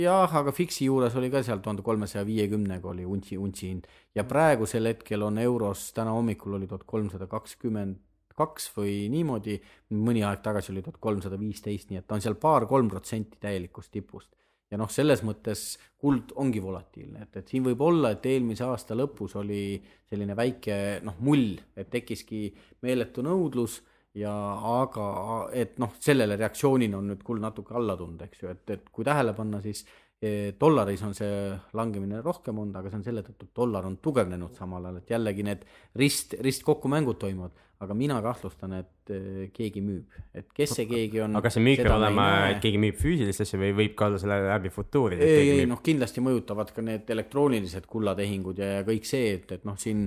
jah, aga Fixi juures oli ka seal tuhande kolmesaja viiekümnega oli untsi, untsi hind ja praegusel hetkel on euros, täna hommikul oli tuhat kolmsada kakskümmend kaks või niimoodi, mõni aeg tagasi oli tuhat kolmsada viisteist, nii et ta on seal paar-kolm protsenti täielikust tipust. ja noh, selles mõttes kuld ongi volatiilne, et, et siin võib olla, et eelmise aasta lõpus oli selline väike noh, mull, et tekkiski meeletu nõudlus ja aga, et noh, sellele reaktsioonina on nüüd kuld natuke alla tulnud, eks ju, et, et kui tähele panna, siis dollaris on see langemine rohkem olnud, aga see on selle tõttu, et dollar on tugevnenud samal ajal, et jällegi need rist, ristkokkumängud toimuvad aga mina kahtlustan, et äh, keegi müüb, et kes see keegi on. aga kas see müük peab olema, et keegi müüb füüsilist asja või võib ka olla selle läbi futuuride? ei, ei noh, kindlasti mõjutavad ka need elektroonilised kullatehingud ja, ja kõik see, et, et noh, siin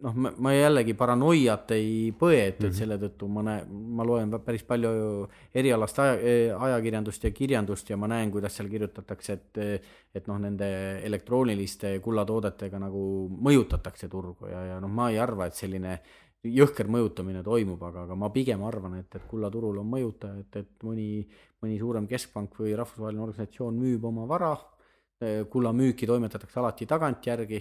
noh, ma jällegi paranoiat ei põe, et, et mm -hmm. selle tõttu ma näen, ma loen päris palju erialast aja, ajakirjandust ja kirjandust ja ma näen, kuidas seal kirjutatakse, et et noh, nende elektrooniliste kullatoodetega nagu mõjutatakse turgu ja, ja noh, ma ei arva, et selline jõhker mõjutamine toimub, aga, aga ma pigem arvan, et, et kullaturul on mõjutaja, et, et mõni, mõni suurem keskpank või rahvusvaheline organisatsioon müüb oma vara, kulla müüki toimetatakse alati tagantjärgi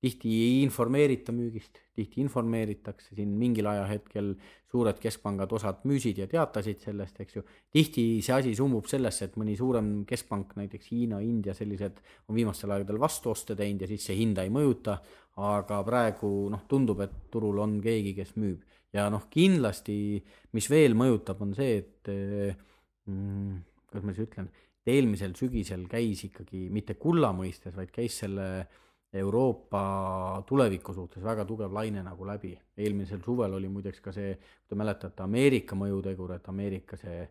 tihti ei informeerita müügist, tihti informeeritakse, siin mingil ajahetkel suured keskpangad osad müüsid ja teatasid sellest, eks ju. tihti see asi summub sellesse, et mõni suurem keskpank, näiteks Hiina, India, sellised on viimastel aegadel vastuoste teinud ja siis see hinda ei mõjuta, aga praegu noh, tundub, et turul on keegi, kes müüb. ja noh, kindlasti, mis veel mõjutab, on see, et mm, kuidas ma siis ütlen, eelmisel sügisel käis ikkagi mitte kulla mõistes, vaid käis selle äh, Euroopa tuleviku suhtes väga tugev laine nagu läbi. eelmisel suvel oli muideks ka see, kui te mäletate, Ameerika mõjutegur, et Ameerika see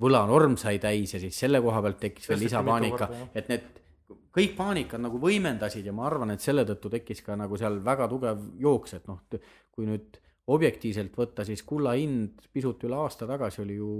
võlanorm sai täis ja siis selle koha pealt tekkis veel lisapaanika, et need kõik paanikad nagu võimendasid ja ma arvan, et selle tõttu tekkis ka nagu seal väga tugev jooks, et noh, kui nüüd objektiivselt võtta, siis kulla hind pisut üle aasta tagasi oli ju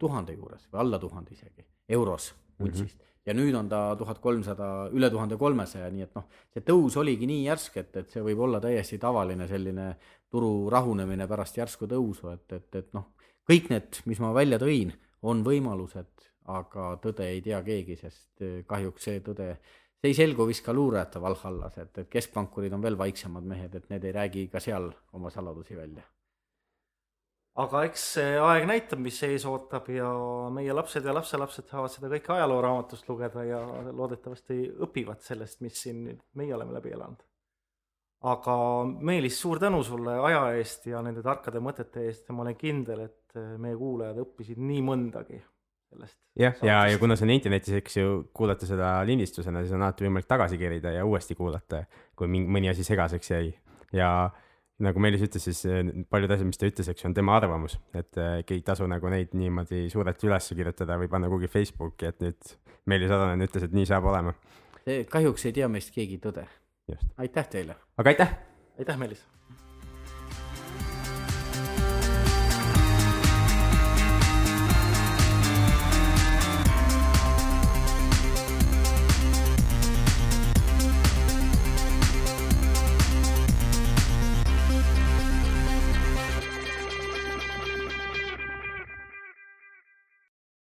tuhande juures või alla tuhande isegi, euros untsist mm. -hmm ja nüüd on ta tuhat kolmsada, üle tuhande kolmesaja, nii et noh, see tõus oligi nii järsk, et, et see võib olla täiesti tavaline selline turu rahunemine pärast järsku tõusu, et, et, et noh, kõik need, mis ma välja tõin, on võimalused, aga tõde ei tea keegi, sest eh, kahjuks see tõde, see ei selgu vist ka luurajate valhallas, et, et keskpankurid on veel vaiksemad mehed, et need ei räägi ka seal oma saladusi välja aga eks see aeg näitab, mis ees ootab ja meie lapsed ja lapselapsed saavad seda kõike ajalooraamatust lugeda ja loodetavasti õpivad sellest, mis siin meie oleme läbi elanud. aga Meelis, suur tänu sulle aja eest ja nende tarkade mõtete eest ja ma olen kindel, et meie kuulajad õppisid nii mõndagi sellest. jah, ja, ja, ja kuna see on internetis, eks ju, kuulata seda lindistusena, siis on alati võimalik tagasi kerida ja uuesti kuulata, kui mingi, mõni asi segaseks jäi ja nagu Meelis ütles, siis eh, paljud asjad, mis ta ütles, eks ju, on tema arvamus, et äh, ei tasu nagu neid niimoodi suurelt üles kirjutada või panna kuhugi Facebooki, et nüüd Meelis Adanen ütles, et nii saab olema. kahjuks ei tea meist keegi tõde. aitäh teile. aga aitäh. aitäh, Meelis